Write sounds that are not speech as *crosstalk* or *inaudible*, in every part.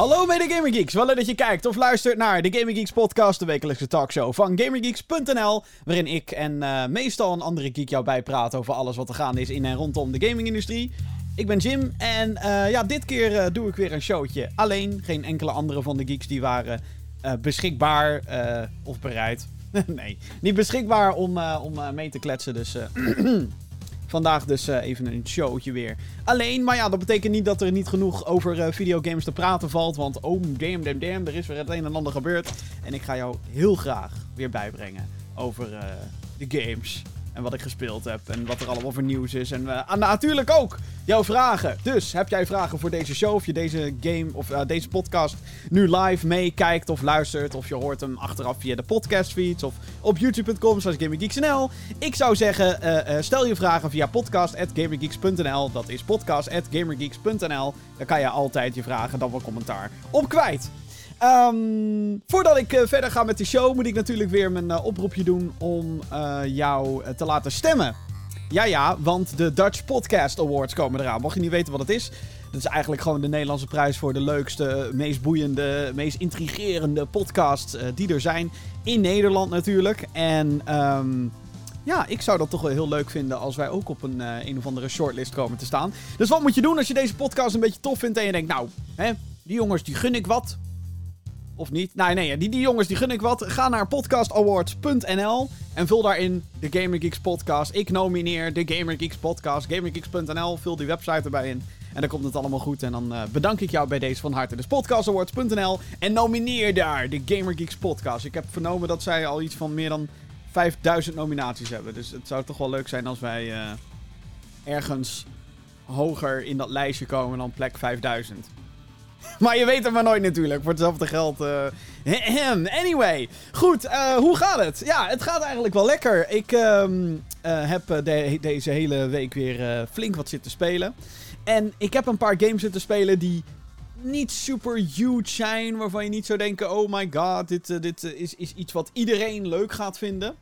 Hallo mede Gamer Geeks, wel leuk dat je kijkt of luistert naar de Gamer Geeks podcast, de wekelijkse talkshow van GamerGeeks.nl, waarin ik en uh, meestal een andere geek jou bijpraat over alles wat er gaande is in en rondom de gamingindustrie. Ik ben Jim en uh, ja, dit keer uh, doe ik weer een showtje alleen. Geen enkele andere van de geeks die waren beschikbaar of bereid. *laughs* nee, niet beschikbaar om, om mee te kletsen, dus... *clears throat* Vandaag dus uh, even een showtje weer. Alleen, maar ja, dat betekent niet dat er niet genoeg over uh, videogames te praten valt. Want oh, damn, damn, damn, er is weer het een en ander gebeurd. En ik ga jou heel graag weer bijbrengen over uh, de games en wat ik gespeeld heb. En wat er allemaal voor nieuws is. En uh, natuurlijk ook jouw vragen. Dus heb jij vragen voor deze show? Of je deze game of uh, deze podcast nu live meekijkt of luistert. Of je hoort hem achteraf via de podcastfeeds. Of op youtube.com zoals GamerGeeks.nl. Ik zou zeggen, uh, stel je vragen via podcast.gamergeeks.nl. Dat is podcast.gamergeeks.nl. Daar kan je altijd je vragen dan wel commentaar op kwijt. Um, voordat ik uh, verder ga met de show, moet ik natuurlijk weer mijn uh, oproepje doen om uh, jou te laten stemmen. Ja, ja, want de Dutch Podcast Awards komen eraan. Mocht je niet weten wat het is, dat is eigenlijk gewoon de Nederlandse prijs voor de leukste, meest boeiende, meest intrigerende podcasts die er zijn. In Nederland natuurlijk. En um, ja, ik zou dat toch wel heel leuk vinden als wij ook op een, een of andere shortlist komen te staan. Dus wat moet je doen als je deze podcast een beetje tof vindt en je denkt, nou, hè, die jongens die gun ik wat. Of niet? Nee, nee, die, die jongens die gun ik wat. Ga naar podcastawards.nl en vul daarin de Gamer Geeks podcast. Ik nomineer de Gamer Geeks podcast. GamerGeeks.nl, vul die website erbij in. En dan komt het allemaal goed. En dan uh, bedank ik jou bij deze van harte. Dus podcastawards.nl en nomineer daar de Gamer Geeks podcast. Ik heb vernomen dat zij al iets van meer dan 5000 nominaties hebben. Dus het zou toch wel leuk zijn als wij uh, ergens hoger in dat lijstje komen dan plek 5000. *laughs* Maar je weet het maar nooit natuurlijk. Voor hetzelfde geld. Uh... Anyway. Goed, uh, hoe gaat het? Ja, het gaat eigenlijk wel lekker. Ik uh, heb de deze hele week weer flink wat zitten spelen. En ik heb een paar games zitten spelen die niet super huge zijn. Waarvan je niet zou denken: oh my god, dit, dit is, is iets wat iedereen leuk gaat vinden.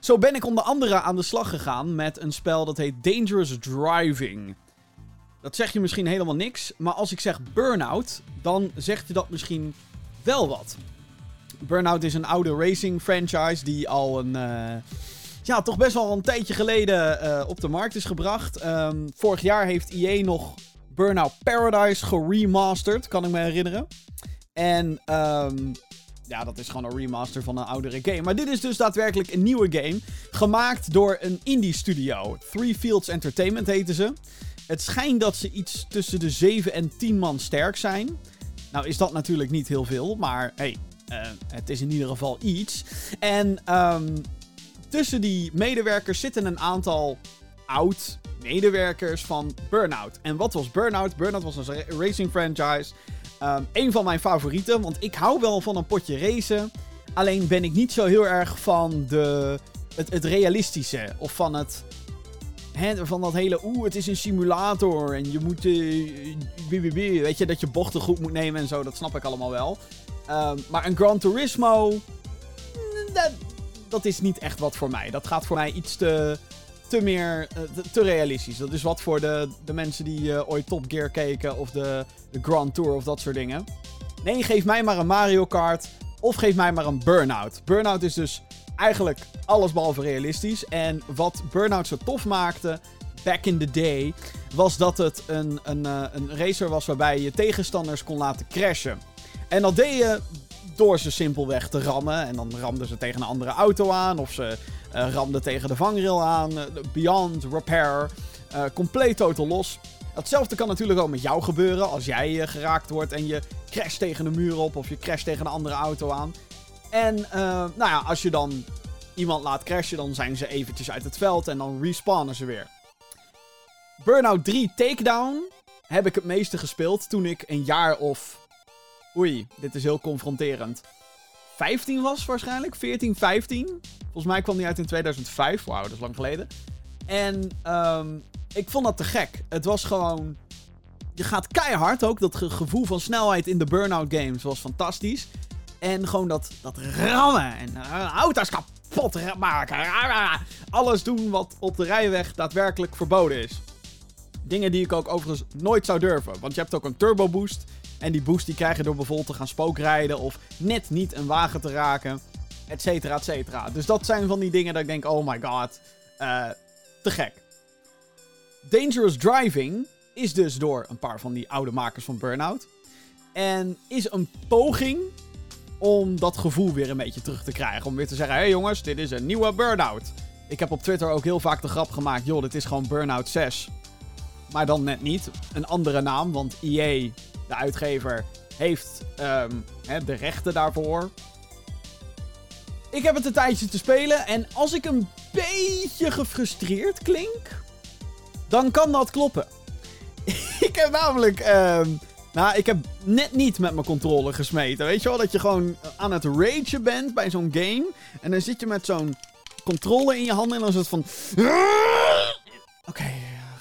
Zo ben ik onder andere aan de slag gegaan met een spel dat heet Dangerous Driving. Dat zeg je misschien helemaal niks. Maar als ik zeg Burnout, dan zegt je dat misschien wel wat. Burnout is een oude racing franchise die al een. Uh, ja, toch best wel een tijdje geleden uh, op de markt is gebracht. Um, vorig jaar heeft EA nog Burnout Paradise geremasterd, kan ik me herinneren. En um, ja, dat is gewoon een remaster van een oudere game. Maar dit is dus daadwerkelijk een nieuwe game. Gemaakt door een indie studio. Three Fields Entertainment heten ze. Het schijnt dat ze iets tussen de 7 en 10 man sterk zijn. Nou is dat natuurlijk niet heel veel, maar hey, uh, het is in ieder geval iets. En um, tussen die medewerkers zitten een aantal oud medewerkers van Burnout. En wat was Burnout? Burnout was een racing franchise. Um, een van mijn favorieten, want ik hou wel van een potje racen. Alleen ben ik niet zo heel erg van de, het realistische of van het van dat hele, oeh, het is een simulator en je moet, uh, weet je, dat je bochten goed moet nemen en zo, dat snap ik allemaal wel. Um, maar een Gran Turismo, dat, dat is niet echt wat voor mij. Dat gaat voor mij iets te, te meer, uh, te, realistisch. Dat is wat voor de, de mensen die uh, ooit Top Gear keken of de, de Grand Tour of dat soort dingen. Nee, geef mij maar een Mario Kart of geef mij maar een Burnout. Burnout is dus eigenlijk alles behalve realistisch. En wat Burnout zo tof maakte, back in the day, was dat het een, een, uh, een racer was waarbij je tegenstanders kon laten crashen. En dat deed je door ze simpelweg te rammen. En dan ramden ze tegen een andere auto aan. Of ze uh, ramden tegen de vangrail aan. Uh, beyond repair. Compleet totaal los. Hetzelfde kan natuurlijk ook met jou gebeuren. Als jij geraakt wordt en je crasht tegen een muur op. Of je crasht tegen een andere auto aan. En uh, nou ja, als je dan iemand laat crashen, dan zijn ze eventjes uit het veld en dan respawnen ze weer. Burnout 3 Takedown heb ik het meeste gespeeld toen ik een jaar of... Oei, dit is heel confronterend. 15 was waarschijnlijk, 14, 15. Volgens mij kwam die uit in 2005. Wauw, dat is lang geleden. En um, ik vond dat te gek. Het was gewoon... Je gaat keihard ook. Dat gevoel van snelheid in de Burnout games was fantastisch. En gewoon dat, dat rammen en uh, auto's kapot maken. Alles doen wat op de rijweg daadwerkelijk verboden is. Dingen die ik ook overigens nooit zou durven. Want je hebt ook een turbo boost. En die boost die krijg je door bijvoorbeeld te gaan spookrijden of net niet een wagen te raken. Et cetera, et cetera. Dus dat zijn van die dingen dat ik denk, oh my god, uh, te gek. Dangerous Driving is dus door een paar van die oude makers van Burnout. En is een poging om dat gevoel weer een beetje terug te krijgen. Om weer te zeggen, hé hey jongens, dit is een nieuwe Burnout. Ik heb op Twitter ook heel vaak de grap gemaakt, joh, dit is gewoon Burnout 6. Maar dan net niet. Een andere naam, want EA, de uitgever, heeft um, hè, de rechten daarvoor. Ik heb het een tijdje te spelen en als ik een beetje gefrustreerd klink, dan kan dat kloppen. *laughs* ik heb namelijk. Uh, nou, ik heb net niet met mijn controller gesmeten. Weet je wel, dat je gewoon aan het ragen bent bij zo'n game. En dan zit je met zo'n controller in je handen en dan is het van. Oké,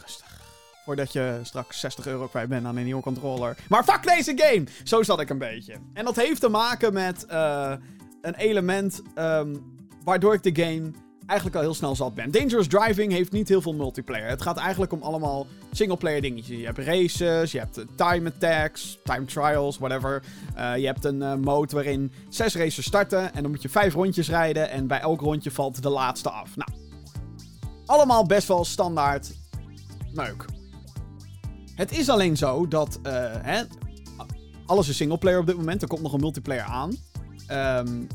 rustig. Voordat je straks 60 euro kwijt bent aan een nieuwe controller. Maar fuck deze game! Zo zat ik een beetje. En dat heeft te maken met uh, een element um, waardoor ik de game eigenlijk al heel snel zat ben. Dangerous Driving heeft niet heel veel multiplayer. Het gaat eigenlijk om allemaal singleplayer dingetjes. Je hebt races, je hebt eh, time attacks, time trials, whatever. Uh, je hebt een uh, mode waarin zes races starten en dan moet je vijf rondjes rijden en bij elk rondje valt de laatste af. Nou, allemaal best wel standaard leuk. Het is alleen zo dat hè, alles is singleplayer op dit moment. Er komt nog een multiplayer aan. Um,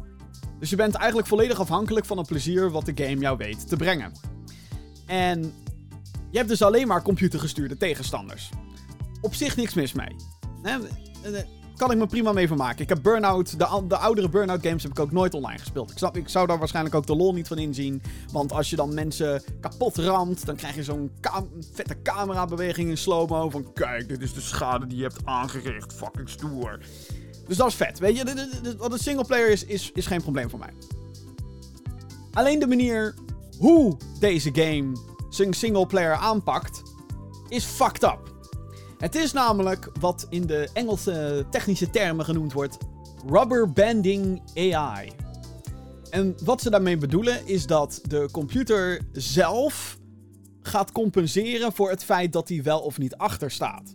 dus je bent eigenlijk volledig afhankelijk van het plezier wat de game jou weet te brengen. En je hebt dus alleen maar computergestuurde tegenstanders. Op zich niks mis mee. Kan ik me prima mee vermaken. Ik heb Burnout, de, de oudere Burnout games heb ik ook nooit online gespeeld. Ik, snap, ik zou daar waarschijnlijk ook de lol niet van inzien. Want als je dan mensen kapot ramt, dan krijg je zo'n vette camerabeweging in slow-mo. Van kijk, dit is de schade die je hebt aangericht. Fucking stoer. Dus dat is vet. Weet je, wat een singleplayer is, is, is geen probleem voor mij. Alleen de manier hoe deze game zijn singleplayer aanpakt, is fucked up. Het is namelijk wat in de Engelse technische termen genoemd wordt rubber banding AI. En wat ze daarmee bedoelen is dat de computer zelf gaat compenseren voor het feit dat hij wel of niet achter staat.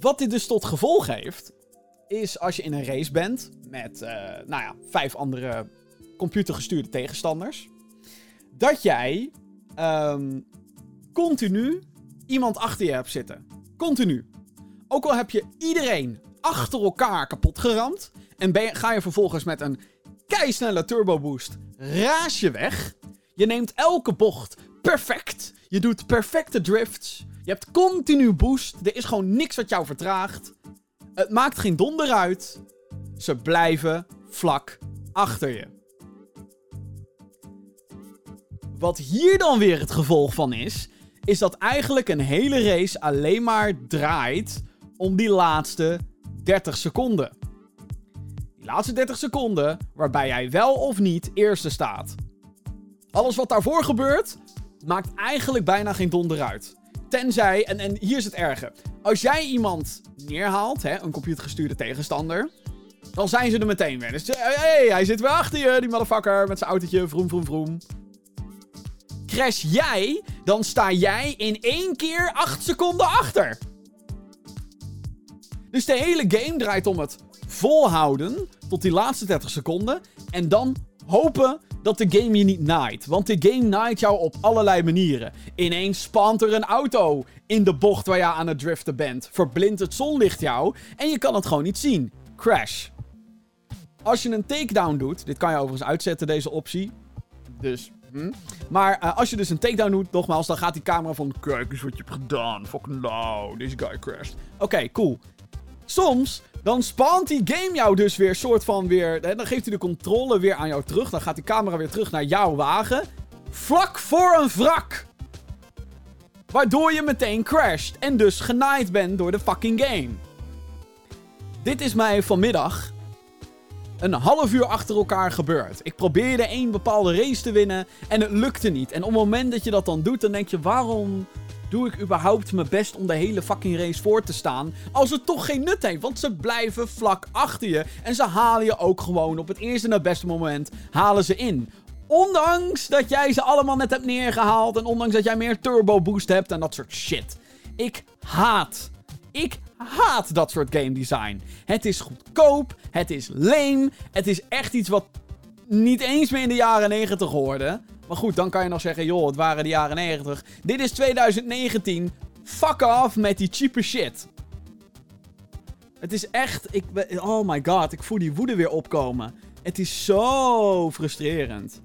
Wat dit dus tot gevolg heeft, is als je in een race bent met, uh, nou ja, vijf andere computergestuurde tegenstanders, dat jij um, continu iemand achter je hebt zitten. Continu. Ook al heb je iedereen achter elkaar kapot geramd en ben je, ga je vervolgens met een keisnelle turbo boost raas je weg. Je neemt elke bocht perfect. Je doet perfecte drifts. Je hebt continu boost. Er is gewoon niks wat jou vertraagt. Het maakt geen donder uit. Ze blijven vlak achter je. Wat hier dan weer het gevolg van is, is dat eigenlijk een hele race alleen maar draait om die laatste 30 seconden. Die laatste 30 seconden waarbij jij wel of niet eerste staat. Alles wat daarvoor gebeurt, maakt eigenlijk bijna geen donder uit. Tenzij, en, en hier is het erge. Als jij iemand neerhaalt, hè, een computergestuurde tegenstander, dan zijn ze er meteen weer. Dus hey, hij zit weer achter je, die motherfucker, met zijn autootje, vroom, vroom, vroom. Crash jij, dan sta jij in één keer 8 seconden achter. Dus de hele game draait om het volhouden tot die laatste 30 seconden. En dan hopen dat de game je niet naait. Want de game naait jou op allerlei manieren. Ineens spant er een auto in de bocht waar je aan het driften bent. Verblindt het zonlicht jou en je kan het gewoon niet zien. Crash. Als je een takedown doet, dit kan je overigens uitzetten, deze optie. Dus, hm. Maar uh, als je dus een takedown doet, nogmaals, dan gaat die camera van... Kijk eens wat je hebt gedaan. Fucking low. Deze guy crashed. Oké, cool. Soms dan spant die game jou dus weer soort van weer... Dan geeft hij de controle weer aan jou terug. Dan gaat die camera weer terug naar jouw wagen. Vlak voor een wrak. Waardoor je meteen crasht. En dus genaaid bent door de fucking game. Dit is mij vanmiddag een half uur achter elkaar gebeurd. Ik probeerde één bepaalde race te winnen en het lukte niet. En op het moment dat je dat dan doet, dan denk je: waarom doe ik überhaupt mijn best om de hele fucking race voor te staan. Als het toch geen nut heeft. Want ze blijven vlak achter je. En ze halen je ook gewoon op het eerste en het beste moment. Halen ze in. Ondanks dat jij ze allemaal net hebt neergehaald. En ondanks dat jij meer turbo boost hebt en dat soort shit. Ik haat. Ik haat dat soort game design. Het is goedkoop, het is lame, het is echt iets wat niet eens meer in de jaren 90 hoorde. Maar goed, dan kan je nog zeggen, joh, het waren de jaren 90. Dit is 2019. Fuck off met die cheaper shit. Het is echt, ik, oh my god, ik voel die woede weer opkomen. Het is zo frustrerend.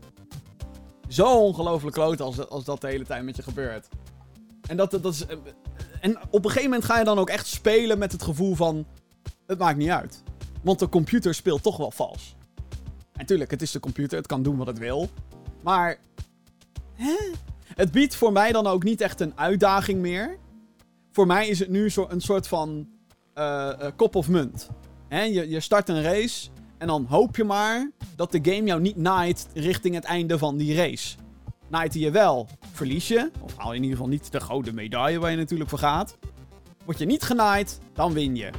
Zo ongelooflijk kloot als, als dat de hele tijd met je gebeurt. En, dat, dat is, en op een gegeven moment ga je dan ook echt spelen met het gevoel van... Het maakt niet uit. Want de computer speelt toch wel vals. En het is de computer, het kan doen wat het wil. Maar... Hè? Het biedt voor mij dan ook niet echt een uitdaging meer. Voor mij is het nu zo een soort van uh, kop of munt. Hè? Je, je start een race en dan hoop je maar dat de game jou niet naait richting het einde van die race. Naait hij je wel, verlies je. Of haal je in ieder geval niet de gouden medaille waar je natuurlijk voor gaat. Word je niet genaaid, dan win je.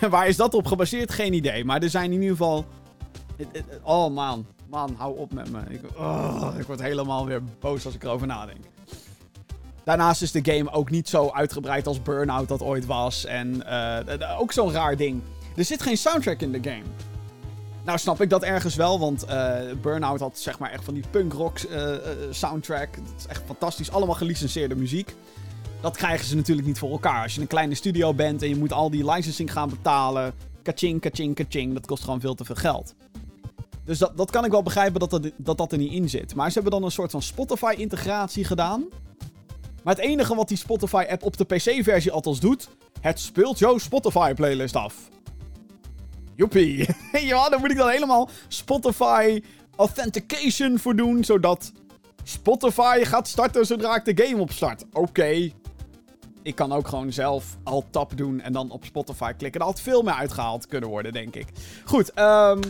En *laughs* waar is dat op gebaseerd? Geen idee. Maar er zijn in ieder geval... Oh man, man, hou op met me. Ik, oh, ik word helemaal weer boos als ik erover nadenk. Daarnaast is de game ook niet zo uitgebreid als Burnout dat ooit was. En uh, ook zo'n raar ding. Er zit geen soundtrack in de game. Nou snap ik dat ergens wel, want uh, Burnout had zeg maar echt van die punkrock uh, soundtrack. Dat is echt fantastisch. Allemaal gelicenseerde muziek. Dat krijgen ze natuurlijk niet voor elkaar. Als je een kleine studio bent en je moet al die licensing gaan betalen. Kaching, kaching, kaching. Dat kost gewoon veel te veel geld. Dus dat, dat kan ik wel begrijpen dat, dat, dat er niet in zit. Maar ze hebben dan een soort van Spotify-integratie gedaan. Maar het enige wat die Spotify-app op de PC-versie althans doet... Het speelt jouw Spotify-playlist af. Joepie. *laughs* ja, daar moet ik dan helemaal Spotify Authentication voor doen. Zodat Spotify gaat starten zodra ik de game opstart. Oké. Ik kan ook gewoon zelf al tap doen en dan op Spotify klikken. Er had veel meer uitgehaald kunnen worden, denk ik. Goed, um,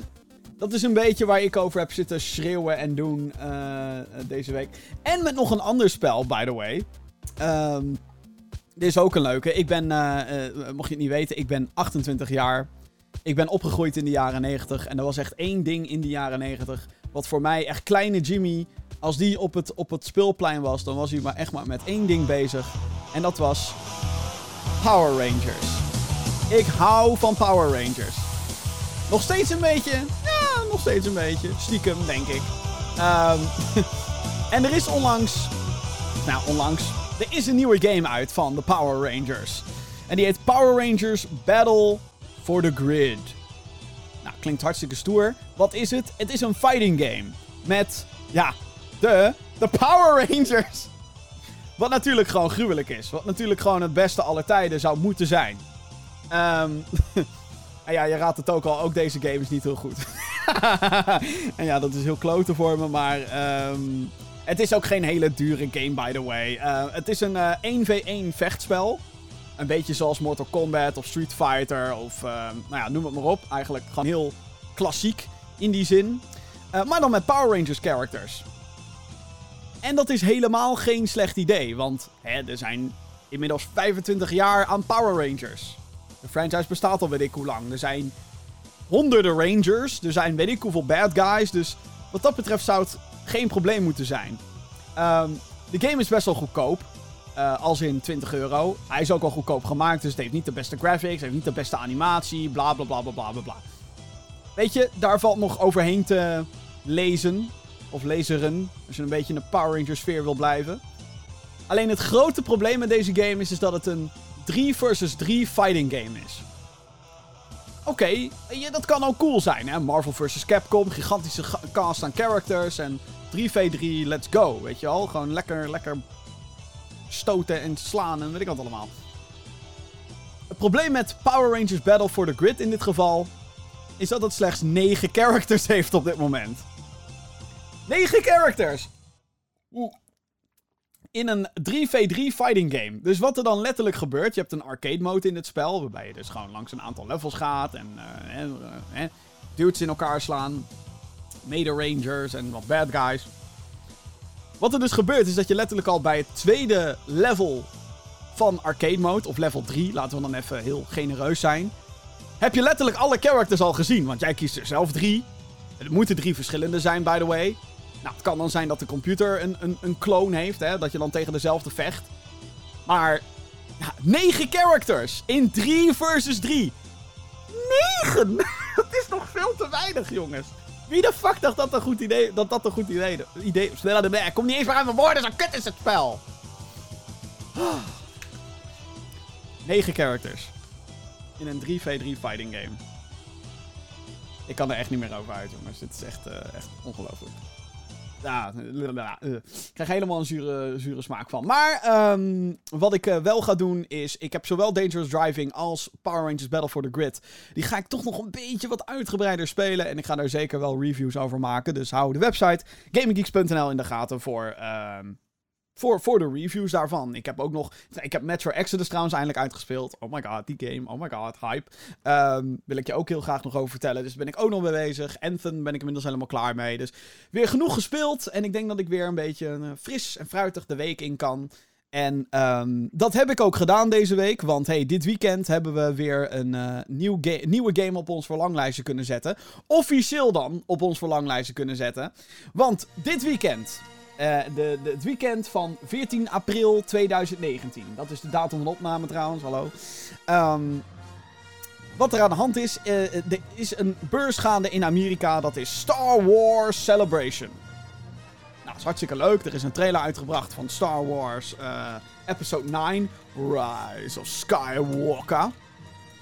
dat is een beetje waar ik over heb zitten schreeuwen en doen uh, deze week. En met nog een ander spel, by the way. Um, dit is ook een leuke. Ik ben, uh, uh, mocht je het niet weten, ik ben 28 jaar. Ik ben opgegroeid in de jaren 90 en er was echt één ding in de jaren 90 wat voor mij echt kleine Jimmy, als die op het, op het speelplein was, dan was hij maar echt maar met één ding bezig. En dat was Power Rangers. Ik hou van Power Rangers. Nog steeds een beetje, nog steeds een beetje. Stiekem, denk ik. Um, *laughs* en er is onlangs, nou onlangs, er is een nieuwe game uit van de Power Rangers. En die heet Power Rangers Battle for the Grid. Nou, klinkt hartstikke stoer. Wat is het? Het is een fighting game. Met, ja, de, de Power Rangers. *laughs* Wat natuurlijk gewoon gruwelijk is. Wat natuurlijk gewoon het beste aller tijden zou moeten zijn. En *laughs* ja, je raadt het ook al. Ook deze game is niet heel goed. *laughs* en ja, dat is heel klote voor me. Maar um, het is ook geen hele dure game, by the way. Uh, het is een uh, eh, 1v1 vechtspel. Een beetje zoals Mortal Kombat of Street Fighter of uh, nou ja, noem het maar op. Eigenlijk gewoon heel klassiek in die zin. Maar dan met Power Rangers characters. En dat is helemaal geen slecht idee, want hè, er zijn inmiddels 25 jaar aan Power Rangers. De franchise bestaat al weet ik hoe lang. Er zijn honderden Rangers, er zijn weet ik hoeveel bad guys. Dus wat dat betreft zou het geen probleem moeten zijn. Um, de game is best wel goedkoop. Uh, als in 20 euro. Hij is ook al goedkoop gemaakt, dus het heeft niet de beste graphics, heeft niet de beste animatie, bla bla bla bla bla bla. Weet je, daar valt nog overheen te lezen. Of lezeren, als je een beetje in de Power Rangers sfeer wil blijven. Alleen het grote probleem met deze game is, is dat het een 3 versus 3 fighting game is. Oké, okay, dat kan ook cool zijn, hè. Marvel vs. Capcom, gigantische cast aan characters en 3v3, let's go, weet je al. Gewoon lekker, lekker stoten en slaan en weet ik wat allemaal. Het probleem met Power Rangers Battle for the Grid in dit geval... is dat het slechts 9 characters *laughs* heeft op dit moment. 9 characters! In een 3v3 fighting game. Dus wat er dan letterlijk gebeurt... je hebt een arcade mode in het spel... waarbij je dus gewoon langs een aantal levels gaat... en uh, uh, duwtjes in elkaar slaan... Mede Rangers en wat bad guys... Wat er dus gebeurt is dat je letterlijk al bij het tweede level van arcade mode, of level 3, laten we dan even heel genereus zijn, heb je letterlijk alle characters al gezien. Want jij kiest er zelf drie. Het moeten drie verschillende zijn, by the way. Nou, het kan dan zijn dat de computer een, een, een clone heeft, hè, dat je dan tegen dezelfde vecht. Maar Ja, 9 characters in 3 versus 3. 9! *laughs* dat is nog veel te weinig, jongens. Wie de fuck dacht dat een goed idee... Dat dat een goed idee... idee sneller de Kom niet eens meer aan mijn woorden, zo kut is het spel. *gasps* 9 characters. In een 3v3 fighting game. Ik kan er echt niet meer over uit, jongens. Dit is echt, uh, echt ongelooflijk. Ja, ik krijg helemaal een zure, zure smaak van. Maar um, wat ik uh, wel ga doen is... Ik heb zowel Dangerous Driving als Power Rangers Battle for the Grid. Die ga ik toch nog een beetje wat uitgebreider spelen. En ik ga daar zeker wel reviews over maken. Dus hou de website gaminggeeks.nl in de gaten voor... Um, voor, voor de reviews daarvan. Ik heb ook nog. Ik heb Metro Exodus trouwens eindelijk uitgespeeld. Oh my god, die game. Oh my god, hype. Um, wil ik je ook heel graag nog over vertellen. Dus ben ik ook nog mee bezig. Anthem ben ik inmiddels helemaal klaar mee. Dus weer genoeg gespeeld. En ik denk dat ik weer een beetje uh, fris en fruitig de week in kan. En um, dat heb ik ook gedaan deze week. Want hey, dit weekend hebben we weer een uh, nieuw nieuwe game op ons verlanglijstje kunnen zetten. Officieel dan op ons verlanglijstje kunnen zetten. Want dit weekend uh, de, het weekend van 14 april 2019. Dat is de datum van opname trouwens, hallo. Um, wat er aan de hand is, uh, er is een beurs gaande in Amerika. Dat is Star Wars Celebration. Nou, dat is hartstikke leuk. Er is een trailer uitgebracht van Star Wars uh, Episode 9. Rise of Skywalker.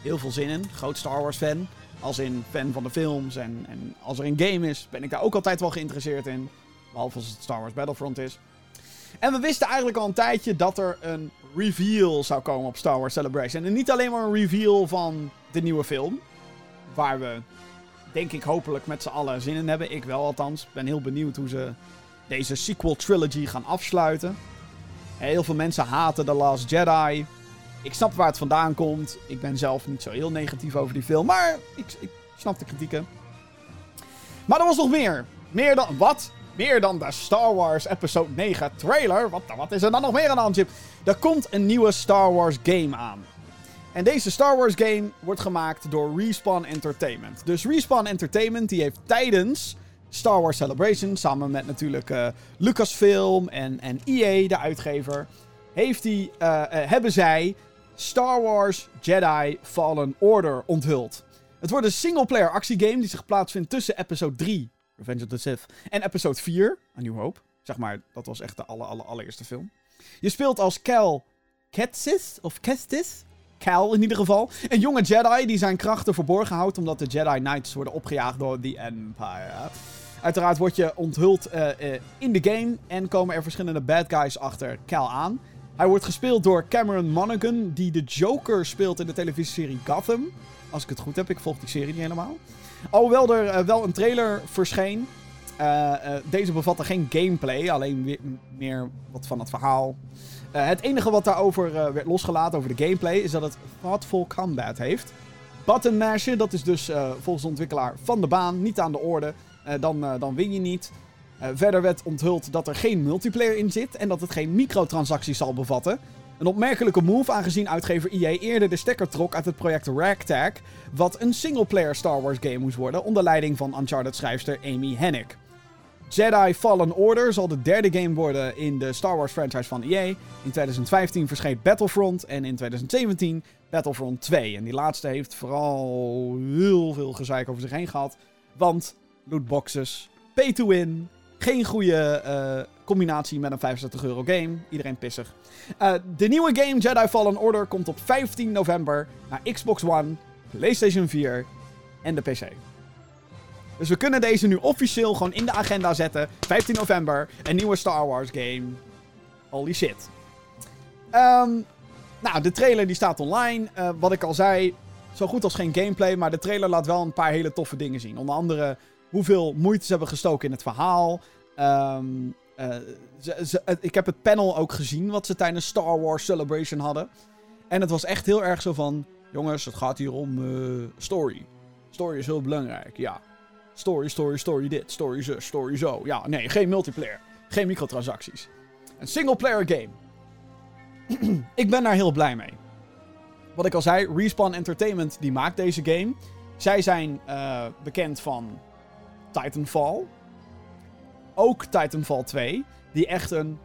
Heel veel zin in. Groot Star Wars fan. Als in fan van de films. En, en als er een game is, ben ik daar ook altijd wel geïnteresseerd in. Behalve als het Star Wars Battlefront is. En we wisten eigenlijk al een tijdje dat er een reveal zou komen op Star Wars Celebration. En niet alleen maar een reveal van de nieuwe film. Waar we, denk ik, hopelijk met z'n allen zin in hebben. Ik wel althans. Ben heel benieuwd hoe ze deze sequel trilogy gaan afsluiten. Heel veel mensen haten The Last Jedi. Ik snap waar het vandaan komt. Ik ben zelf niet zo heel negatief over die film. Maar ik, ik snap de kritieken. Maar er was nog meer. Meer dan... Wat? Meer dan de Star Wars Episode 9 trailer. Wat, wat is er dan nog meer aan de hand? Er komt een nieuwe Star Wars game aan. En deze Star Wars game wordt gemaakt door Respawn Entertainment. Dus Respawn Entertainment die heeft tijdens Star Wars Celebration, samen met natuurlijk uh, Lucasfilm en, en EA, de uitgever, heeft uh, uh, hebben zij Star Wars Jedi Fallen Order onthuld. Het wordt een single-player actiegame die zich plaatsvindt tussen episode 3 Revenge of the Sith. En episode 4, A New Hope. Zeg maar, dat was echt de aller, aller, allereerste film. Je speelt als Cal Kestis, of Kestis. Cal in ieder geval. Een jonge Jedi die zijn krachten verborgen houdt omdat de Jedi Knights worden opgejaagd door The Empire. Uiteraard word je onthuld uh, uh, in de game en komen er verschillende bad guys achter Cal aan. Hij wordt gespeeld door Cameron Monaghan, die de Joker speelt in de televisieserie Gotham. Als ik het goed heb, ik volg die serie niet helemaal. Alhoewel er uh, wel een trailer verscheen. Uh, uh, deze bevatte geen gameplay, alleen meer wat van het verhaal. het enige wat daarover werd losgelaten, over de gameplay, is dat het thoughtful combat heeft. Button dat is dus volgens de ontwikkelaar van de baan, niet aan de orde. dan, dan win je niet. verder werd onthuld dat er geen multiplayer in zit en dat het geen microtransacties zal bevatten. Een opmerkelijke move aangezien uitgever EA eerder de stekker trok uit het project Ragtag, wat een singleplayer Star Wars game moest worden onder leiding van Uncharted schrijfster Amy Hennig. Jedi Fallen Order zal de derde game worden in de Star Wars franchise van EA. In 2015 verscheen Battlefront en in 2017 Battlefront 2. En die laatste heeft vooral heel veel gezeik over zich heen gehad. Want lootboxes, pay to win, geen goede uh, combinatie met een 65 euro game. Iedereen pissig. Uh, de nieuwe game Jedi Fallen Order komt op 15 november naar Xbox One, PlayStation 4 en de PC. Dus we kunnen deze nu officieel gewoon in de agenda zetten. 15 november, een nieuwe Star Wars game. Holy shit. Um, nou, de trailer die staat online. Uh, wat ik al zei, zo goed als geen gameplay. Maar de trailer laat wel een paar hele toffe dingen zien. Onder andere hoeveel moeite ze hebben gestoken in het verhaal. Um, ze, ik heb het panel ook gezien wat ze tijdens Star Wars Celebration hadden. En het was echt heel erg zo van... Jongens, het gaat hier om uh, story. Story is heel belangrijk, ja. Story, story, story dit, story zo, story zo. Ja, nee, geen multiplayer. Geen microtransacties. Een single player game. *clears throat* ik ben daar heel blij mee. Wat ik al zei, Respawn Entertainment die maakt deze game. Zij zijn uh, bekend van Titanfall. Ook Titanfall 2. Die echt een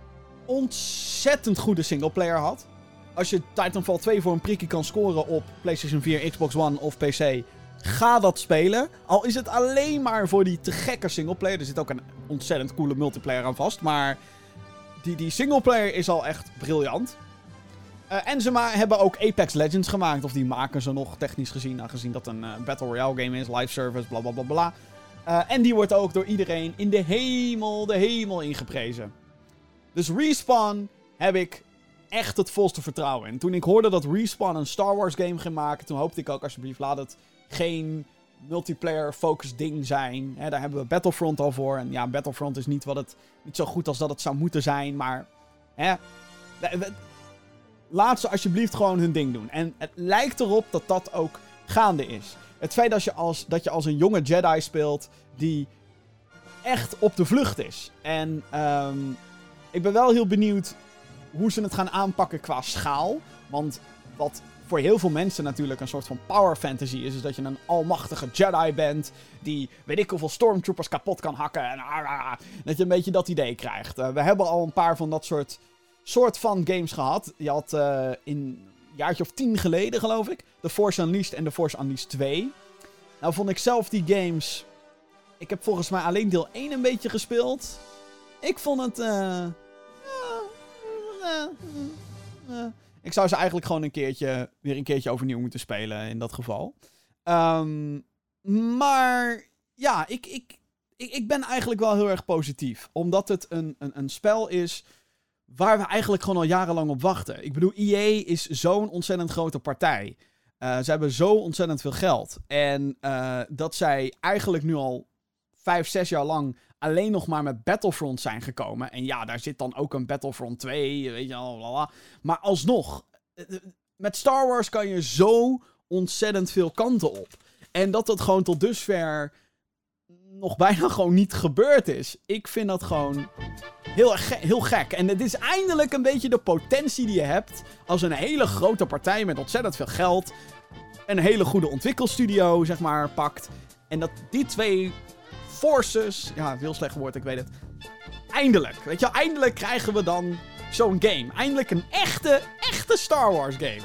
ontzettend goede singleplayer had. als je Titanfall 2 voor een prikkie kan scoren op PlayStation 4, Xbox One of PC, ga dat spelen. Al is het alleen maar voor die te gekke singleplayer. Er zit ook een ontzettend coole multiplayer aan vast. Maar die, die singleplayer is al echt briljant. Uh, en ze hebben ook Apex Legends gemaakt. Of die maken ze nog technisch gezien. Aangezien dat een uh, Battle Royale game is. Live service, bla bla bla bla. Uh, en die wordt ook door iedereen in de hemel, de hemel ingeprezen. Dus Respawn heb ik echt het volste vertrouwen in. Toen ik hoorde dat Respawn een Star Wars game ging maken, toen hoopte ik ook alsjeblieft laat het geen multiplayer focus ding zijn. daar hebben we Battlefront al voor. En ja, Battlefront is niet, wat het, niet zo goed als dat het zou moeten zijn, maar... Hè, laat ze alsjeblieft gewoon hun ding doen. En het lijkt erop dat dat ook gaande is. Het feit dat je als, dat je als een jonge Jedi speelt die echt op de vlucht is. En um, ik ben wel heel benieuwd hoe ze het gaan aanpakken qua schaal. Want wat voor heel veel mensen natuurlijk een soort van power fantasy is. Is dat je een almachtige Jedi bent. Die weet ik hoeveel stormtroopers kapot kan hakken. En ah, ah, ah. dat je een beetje dat idee krijgt. Uh, we hebben al een paar van dat soort, soort van games gehad. Je had uh, in jaartje of tien geleden geloof ik. The Force Unleashed en The Force Unleashed 2. Nou vond ik zelf die games... Ik heb volgens mij alleen deel 1 een beetje gespeeld. Ik vond het... Uh, ik zou ze eigenlijk gewoon een keertje, weer een keertje overnieuw moeten spelen in dat geval. Um, maar ja, ik, ik, ik, ik ben eigenlijk wel heel erg positief. Omdat het een, een, een spel is waar we eigenlijk gewoon al jarenlang op wachten. Ik bedoel, EA is zo'n ontzettend grote partij. Uh, ze hebben zo ontzettend veel geld. En uh, dat zij eigenlijk nu al vijf, zes jaar lang alleen nog maar met Battlefront zijn gekomen. En ja, daar zit dan ook een Battlefront 2, weet je wel. Maar alsnog, eh, eh, met Star Wars kan je zo ontzettend veel kanten op. En dat dat gewoon tot dusver nog bijna *laughs* gewoon niet gebeurd is. Ik vind dat gewoon heel, heel gek. En het is eindelijk een beetje de potentie die je hebt als een hele grote partij met ontzettend veel geld. Een hele goede ontwikkelstudio, zeg maar, pakt. En dat die twee forces. Ja, heel slecht woord, ik weet het. Eindelijk, weet je eindelijk krijgen we dan zo'n game. Eindelijk een echte, echte Star Wars game.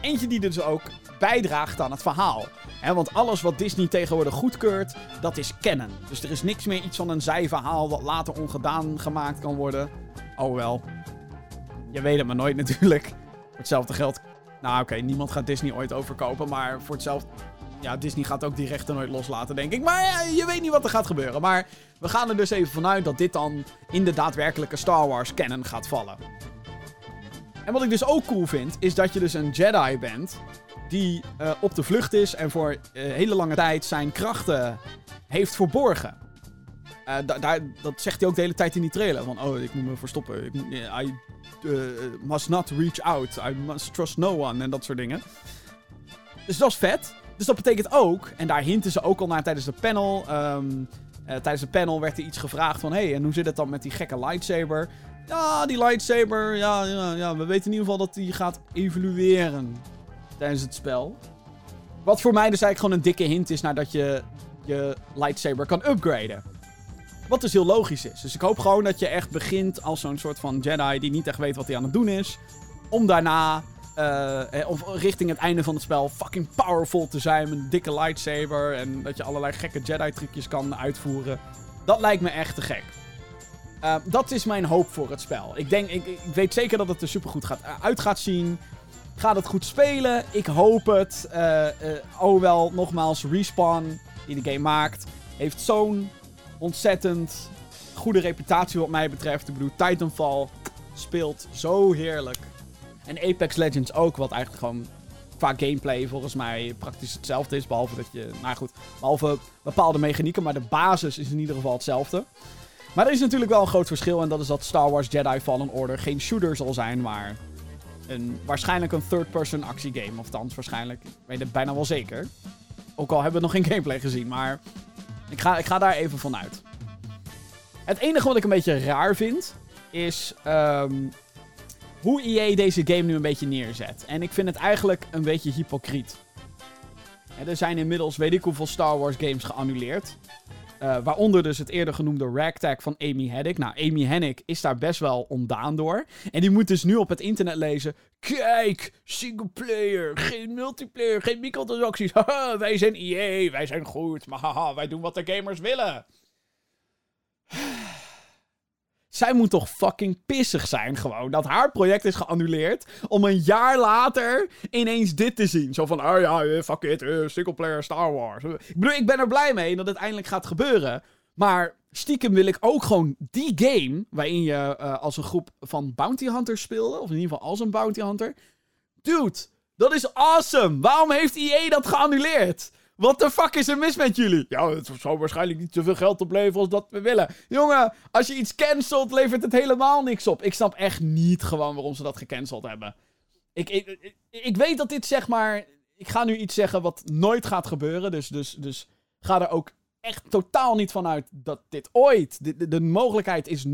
Eentje die dus ook bijdraagt aan het verhaal. Want alles wat Disney tegenwoordig goedkeurt, dat is kennen. Dus er is niks meer iets van een zijverhaal wat later ongedaan gemaakt kan worden. Oh wel. Je weet het maar nooit natuurlijk. Voor hetzelfde geld. Nou oké, niemand gaat Disney ooit overkopen, maar voor hetzelfde ja, Disney gaat ook die rechten nooit loslaten, denk ik. Maar je weet niet wat er gaat gebeuren. Maar we gaan er dus even vanuit dat dit dan in de daadwerkelijke Star Wars canon gaat vallen. En wat ik dus ook cool vind, is dat je dus een Jedi bent die uh, op de vlucht is en voor uh, hele lange tijd zijn krachten heeft verborgen. Uh, daar, dat zegt hij ook de hele tijd in die trailer. Van, oh, ik moet me verstoppen. Ik moet, I must not reach out. I must trust no one. En dat soort dingen. Dus dat is vet. Dus dat betekent ook, en daar hinten ze ook al naar tijdens de panel. Uh, tijdens de panel werd er iets gevraagd van: hey, en hoe zit het dan met die gekke lightsaber? Ja, die lightsaber, ja, ja, ja, we weten in ieder geval dat die gaat evolueren tijdens het spel. Wat voor mij dus eigenlijk gewoon een dikke hint is naar dat je je lightsaber kan upgraden. Wat dus heel logisch is. Dus ik hoop gewoon dat je echt begint als zo'n soort van Jedi die niet echt weet wat hij aan het doen is. Om daarna uh, of richting het einde van het spel fucking powerful te zijn met een dikke lightsaber. En dat je allerlei gekke Jedi-trucjes kan uitvoeren. Dat lijkt me echt te gek. Uh, dat is mijn hoop voor het spel. Ik, denk, ik, ik weet zeker dat het er supergoed gaat, uit gaat zien. Gaat het goed spelen? Ik hoop het. Uh, oh wel, nogmaals, Respawn, die de game maakt, heeft zo'n ontzettend goede reputatie wat mij betreft. Ik bedoel, Titanfall speelt zo heerlijk. En Apex Legends ook, wat eigenlijk gewoon qua gameplay volgens mij praktisch hetzelfde is. Behalve dat je, nou goed, behalve bepaalde mechanieken, maar de basis is in ieder geval hetzelfde. Maar er is natuurlijk wel een groot verschil en dat is dat Star Wars Jedi Fallen Order geen shooter zal zijn, maar een, waarschijnlijk een third-person actiegame. Of thans, waarschijnlijk. Ik weet het bijna wel zeker. Ook al hebben we nog geen gameplay gezien, maar ik ga, ik ga daar even vanuit. Het enige wat ik een beetje raar vind, is um, hoe EA deze game nu een beetje neerzet. En ik vind het eigenlijk een beetje hypocriet. er zijn inmiddels weet ik hoeveel Star Wars games geannuleerd. Uh, waaronder dus het eerder genoemde ragtag van Amy Hennig. Nou, Amy Hennig is daar best wel ontdaan door. En die moet dus nu op het internet lezen... Kijk, singleplayer, geen multiplayer, geen microtransacties. *laughs* Haha, wij zijn EA, wij zijn goed. Maar haha, wij doen wat de gamers willen. *sighs* Zij moet toch fucking pissig zijn gewoon. Dat haar project is geannuleerd. Om een jaar later ineens dit te zien. Zo van, oh ja, eh, fuck it, uh, singleplayer Star Wars. Ik bedoel, ik ben er blij mee dat het eindelijk gaat gebeuren. Maar stiekem wil ik ook gewoon die game. Waarin je uh, als een groep van bounty hunters speelde. Of in ieder geval als een bounty hunter. Dude, dat is awesome. Waarom heeft EA dat geannuleerd? Wat de fuck is er mis met jullie? Ja, het zou waarschijnlijk niet zoveel geld opleveren als dat we willen. Jongen, als je iets cancelt, levert het helemaal niks op. Ik snap echt niet gewoon waarom ze dat gecanceld hebben. Ik, ik, ik, weet dat dit zeg maar. Ik ga nu iets zeggen wat nooit gaat gebeuren. Dus, dus, dus ga er ook echt totaal niet van uit dat dit ooit. De, de, de mogelijkheid is 0,0%.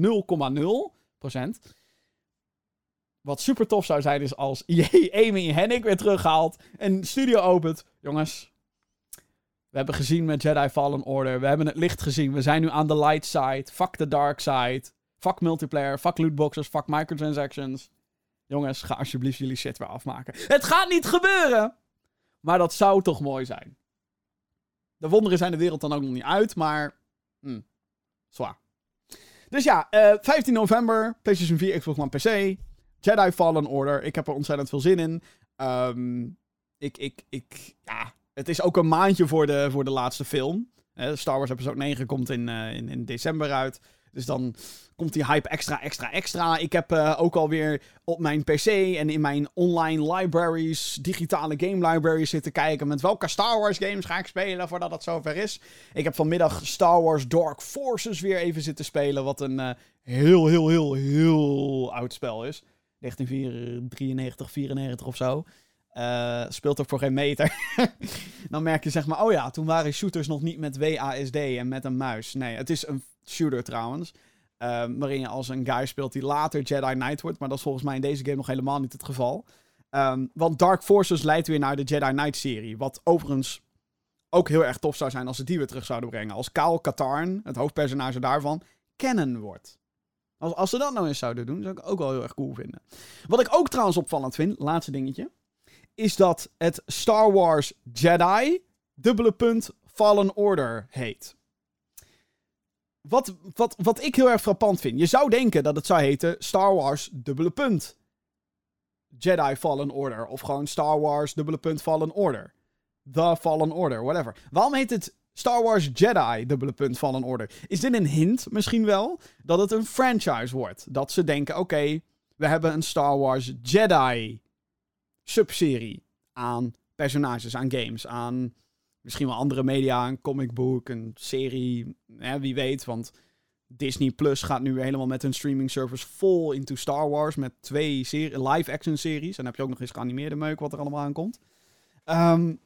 Wat super tof zou zijn is als *laughs* Amy Hennig weer terughaalt. En studio opent. Jongens, we hebben gezien met Jedi Fallen Order. We hebben het licht gezien. We zijn nu aan de light side. Fuck the dark side. Fuck multiplayer. Fuck lootboxes. Fuck microtransactions. Jongens, ga alsjeblieft jullie shit weer afmaken. Het gaat niet gebeuren! Maar dat zou toch mooi zijn. De wonderen zijn de wereld dan ook nog niet uit, maar. Hm, zwaar. Dus ja, uh, eh, 15 november. PlayStation 4, Xbox One, PC. Jedi Fallen Order. Ik heb er ontzettend veel zin in. Um, ik, ik, ik, ja, het is ook een maandje voor de, voor de laatste film. Star Wars Episode 9 komt in, uh, in, in december uit. Dus dan komt die hype extra, extra, extra. Ik heb uh, ook alweer op mijn PC en in mijn online libraries, digitale game libraries zitten kijken. Met welke Star Wars games ga ik spelen voordat het zover is. Ik heb vanmiddag Star Wars Dark Forces weer even zitten spelen. Wat een heel, heel, heel, heel oud spel is. 1993, 94 of zo. Uh, speelt ook voor geen meter. *laughs* dan merk je zeg maar, oh ja, toen waren shooters nog niet met WASD en met een muis. Nee, het is een shooter trouwens. Uh, waarin je als een guy speelt die later Jedi Knight wordt. Maar dat is volgens mij in deze game nog helemaal niet het geval. Um, want Dark Forces leidt weer naar de Jedi Knight serie. Wat overigens ook heel erg tof zou zijn als ze die weer terug zouden brengen. Als Kaal Katarn, het hoofdpersonage daarvan, canon wordt. Als, als ze dat nou eens zouden doen, zou ik ook wel heel erg cool vinden. Wat ik ook trouwens opvallend vind, laatste dingetje is dat het Star Wars Jedi dubbele punt Fallen Order heet. Wat, wat, wat ik heel erg frappant vind. Je zou denken dat het zou heten Star Wars dubbele punt Jedi Fallen Order. Of gewoon Star Wars dubbele punt Fallen Order. The Fallen Order, whatever. Waarom heet het Star Wars Jedi dubbele punt Fallen Order? Is dit een hint misschien wel dat het een franchise wordt? Dat ze denken, oké, we hebben een Star Wars Jedi subserie aan personages, aan games, aan misschien wel andere media, een comic book, een serie, hè, wie weet. Want Disney Plus gaat nu helemaal met hun streaming service vol into Star Wars met twee live-action series. En dan heb je ook nog eens geanimeerde meuk wat er allemaal aankomt. Um,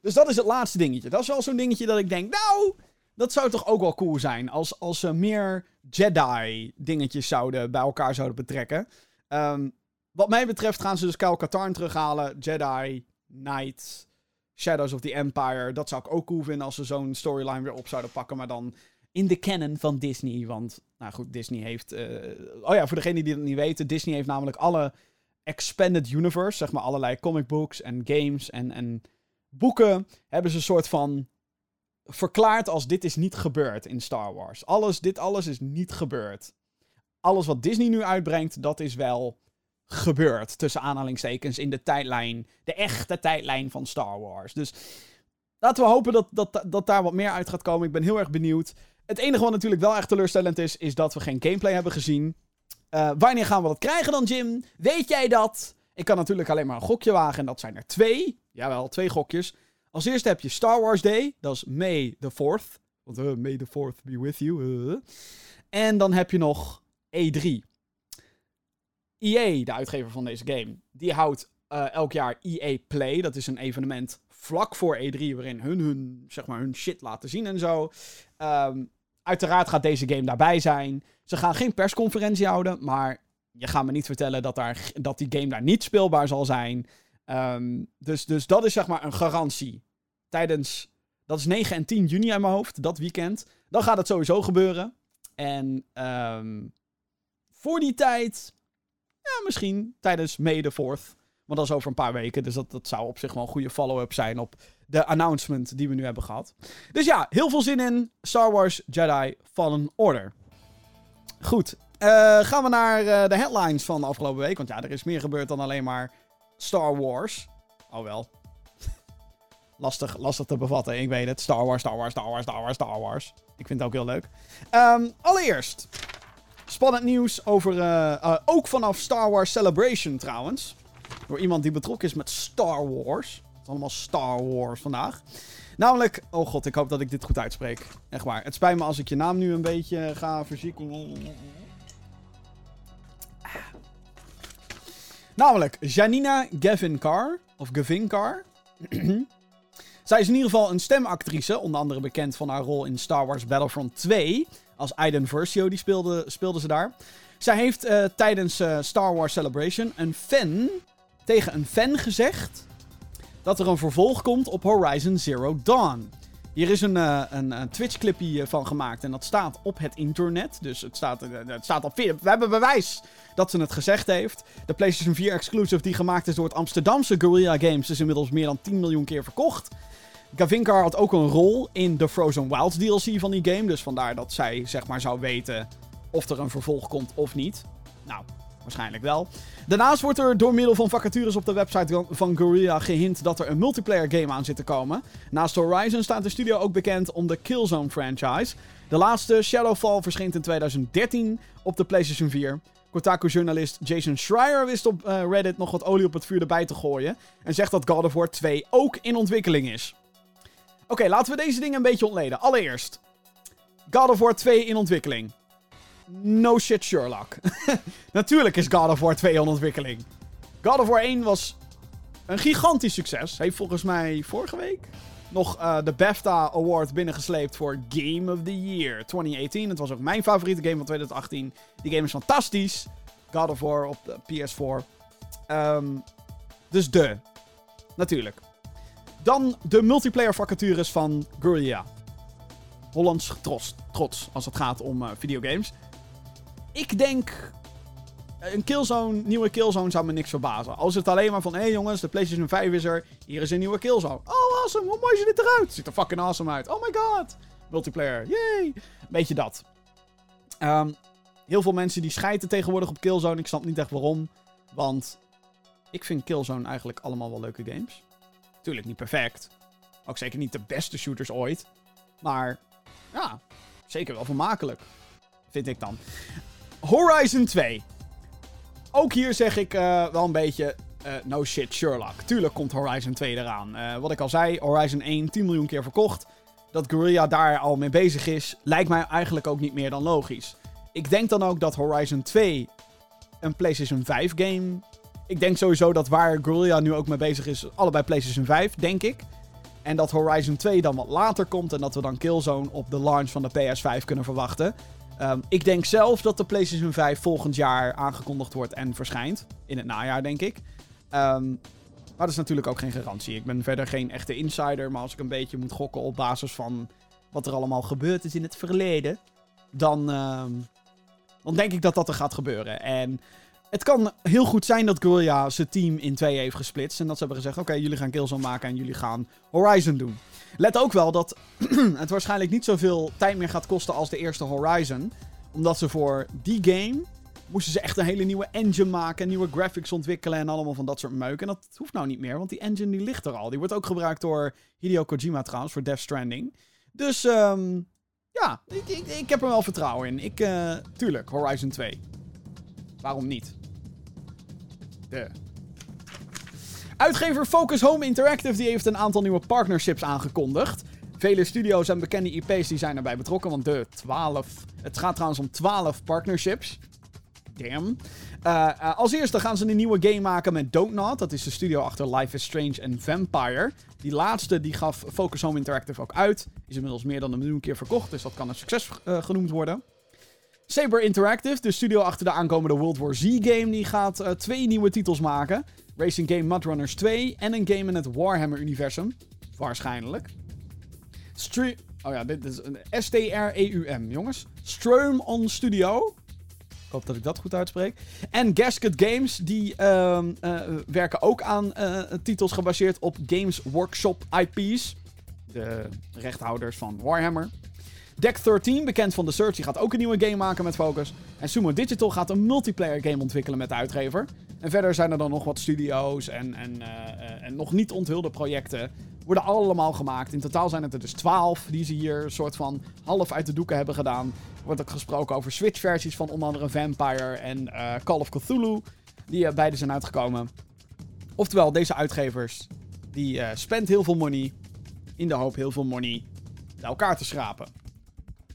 dus dat is het laatste dingetje. Dat is wel zo'n dingetje dat ik denk, nou, dat zou toch ook wel cool zijn als, als ze meer Jedi-dingetjes zouden bij elkaar zouden betrekken. Um, wat mij betreft gaan ze dus Kyle Katarn terughalen. Jedi, Knight, Shadows of the Empire. Dat zou ik ook cool vinden als ze zo'n storyline weer op zouden pakken. Maar dan in de canon van Disney. Want, nou goed, Disney heeft... Uh... oh ja, voor degenen die dat niet weten. Disney heeft namelijk alle expanded universe. Zeg maar allerlei comic books en games en, en boeken. Hebben ze een soort van verklaard als dit is niet gebeurd in Star Wars. Alles, dit alles is niet gebeurd. Alles wat Disney nu uitbrengt, dat is wel gebeurt. Tussen aanhalingstekens in de tijdlijn. De echte tijdlijn van Star Wars. Dus laten we hopen dat, dat, dat daar wat meer uit gaat komen. Ik ben heel erg benieuwd. Het enige wat natuurlijk wel echt teleurstellend is, is dat we geen gameplay hebben gezien. Uh, wanneer gaan we dat krijgen dan, Jim? Weet jij dat? Ik kan natuurlijk alleen maar een gokje wagen en dat zijn er twee. Jawel, twee gokjes. Als eerste heb je Star Wars Day, dat is May the 4th. Want uh, May the 4th be with you. Uh. En dan heb je nog E3. EA, de uitgever van deze game, die houdt uh, elk jaar EA Play. Dat is een evenement vlak voor E3 waarin hun, hun, zeg maar, hun shit laten zien en zo. Um, uiteraard gaat deze game daarbij zijn. Ze gaan geen persconferentie houden, maar je gaat me niet vertellen dat, daar, dat die game daar niet speelbaar zal zijn. Um, dus, dus dat is zeg maar een garantie. Tijdens, dat is 9 en 10 juni aan mijn hoofd, dat weekend. dan gaat het sowieso gebeuren. En ehm, voor die tijd, ja, misschien tijdens May the 4th. Want dat is over een paar weken. Dus dat, dat zou op zich wel een goede follow-up zijn op de announcement die we nu hebben gehad. Dus ja, heel veel zin in Star Wars Jedi Fallen Order. Goed, uh, gaan we naar uh, de headlines van de afgelopen week. Want ja, er is meer gebeurd dan alleen maar Star Wars. Oh wel. *laughs* lastig, lastig te bevatten, ik weet het. Star Wars, Star Wars, Star Wars, Star Wars, Star Wars. Ik vind het ook heel leuk. Um, allereerst, spannend nieuws over... Uh, ook vanaf Star Wars Celebration trouwens. Door iemand die betrokken is met Star Wars. Het is allemaal Star Wars vandaag. Namelijk, oh god, ik hoop dat ik dit goed uitspreek. Echt waar. Het spijt me als ik je naam nu een beetje ga verzieken. Namelijk, Janina Gavin Carr. Of Gavin Carr. *clears throat* Zij is in ieder geval een stemactrice. Onder andere bekend van haar rol in Star Wars Battlefront 2. Als Aiden Versio, die speelde, speelde ze daar. Zij heeft uh, tijdens uh, Star Wars Celebration een fan tegen een fan gezegd dat er een vervolg komt op Horizon Zero Dawn. Hier is een, uh, een, een Twitch-clipje van gemaakt en dat staat op het internet. Dus het staat, het staat op. We hebben bewijs dat ze het gezegd heeft. De PlayStation 4 exclusive die gemaakt is door het Amsterdamse Guerrilla Games is inmiddels meer dan 10 miljoen keer verkocht. Gavinkar had ook een rol in de Frozen Wilds DLC van die game. Dus vandaar dat zij zeg maar zou weten of er een vervolg komt of niet. Nou, waarschijnlijk wel. Daarnaast wordt er door middel van vacatures op de website van Guerrilla gehint dat er een multiplayer game aan zit te komen. Naast Horizon staat de studio ook bekend om de Killzone franchise. De laatste, Shadowfall, verscheen in 2013 op de PlayStation 4. Kotaku-journalist Jason Schreier wist op uh, Reddit nog wat olie op het vuur erbij te gooien. En zegt dat God of War 2 ook in ontwikkeling is. Oké, laten we deze dingen een beetje ontleden. Allereerst, God of War 2 in ontwikkeling. No shit Sherlock. *laughs* Natuurlijk is God of War 2 in ontwikkeling. God of War 1 was een gigantisch succes. Heeft volgens mij vorige week nog uh, de BAFTA Award binnengesleept voor Game of the Year 2018. Het was ook mijn favoriete game van 2018. Die game is fantastisch. God of War op de PS4. Um, ehm, dus de. Natuurlijk. Dan de multiplayer vacatures van Guerrilla. Hollands trots, trots als het gaat om uh, videogames. Ik denk. Een Killzone, nieuwe Killzone zou me niks verbazen. Als het alleen maar van, hé hey jongens, de PlayStation 5 is er. Hier is een nieuwe Killzone. Oh, awesome. Hoe mooi ziet dit eruit? Ziet er fucking awesome uit. Oh my god. Multiplayer. Yay. Beetje dat. Um, heel veel mensen die schijten tegenwoordig op Killzone. Ik snap niet echt waarom. Want ik vind Killzone eigenlijk allemaal wel leuke games. Tuurlijk niet perfect. Ook zeker niet de beste shooters ooit. Maar ja, zeker wel vermakelijk. Vind ik dan. Horizon 2. Ook hier zeg ik uh, wel een beetje uh, no shit Sherlock. Tuurlijk komt Horizon 2 eraan. Uh, wat ik al zei, Horizon 1 10 miljoen keer verkocht. Dat Guerrilla daar al mee bezig is, lijkt mij eigenlijk ook niet meer dan logisch. Ik denk dan ook dat Horizon 2 een PlayStation 5 game. Ik denk sowieso dat waar Guerrilla nu ook mee bezig is, allebei PlayStation 5, denk ik. En dat Horizon 2 dan wat later komt en dat we dan Killzone op de launch van de PS5 kunnen verwachten. Um, ik denk zelf dat de PlayStation 5 volgend jaar aangekondigd wordt en verschijnt. In het najaar, denk ik. Um, maar dat is natuurlijk ook geen garantie. Ik ben verder geen echte insider. Maar als ik een beetje moet gokken op basis van wat er allemaal gebeurd is in het verleden. Dan, um, dan denk ik dat dat er gaat gebeuren. En het kan heel goed zijn dat Guerrilla zijn team in twee heeft gesplitst. En dat ze hebben gezegd: oké, jullie gaan Killzone maken en jullie gaan Horizon doen. Let ook wel dat *clears throat* het waarschijnlijk niet zoveel tijd meer gaat kosten als de eerste Horizon. Omdat ze voor die game moesten ze echt een hele nieuwe engine maken, nieuwe graphics ontwikkelen en allemaal van dat soort meuk. En dat hoeft nou niet meer, want die engine die ligt er al. Die wordt ook gebruikt door Hideo Kojima trouwens, voor Death Stranding. Dus um, ja, ik, ik, ik, heb er wel vertrouwen in. Ik, uh, tuurlijk, Horizon 2. Waarom niet? De. Uitgever Focus Home Interactive die heeft een aantal nieuwe partnerships aangekondigd. Vele studio's en bekende IP's die zijn erbij betrokken, want de 12... Het gaat trouwens om 12 partnerships. Damn. Uh, uh, als eerste gaan ze een nieuwe game maken met Don't Not. Dat is de studio achter Life is Strange en Vampire. Die laatste die gaf Focus Home Interactive ook uit. Is inmiddels meer dan een miljoen keer verkocht, dus dat kan een succes uh, genoemd worden. Saber Interactive, de studio achter de aankomende World War Z game, die gaat twee nieuwe titels maken. Racing game Mudrunners 2 en een game in het Warhammer-universum. Waarschijnlijk. Stre Oh ja, dit is een S-T-R-E-U-M, jongens. Strum on Studio. Ik hoop dat ik dat goed uitspreek. En Gasket Games, die ehm, eh, werken ook aan eh, titels gebaseerd op Games Workshop IP's. De rechthouders van Warhammer. Deck 13, bekend van The Search, die gaat ook een nieuwe game maken met Focus. En Sumo Digital gaat een multiplayer game ontwikkelen met de uitgever. En verder zijn er dan nog wat studio's en, en, eh, en nog niet onthulde projecten. Worden allemaal gemaakt. In totaal zijn het er dus 12 die ze hier een soort van half uit de doeken hebben gedaan. Er wordt ook gesproken over Switch-versies van onder andere Vampire en uh, Call of Cthulhu. Die beide zijn uitgekomen. Oftewel, deze uitgevers die spend heel veel money in de hoop heel veel money bij elkaar te schrapen.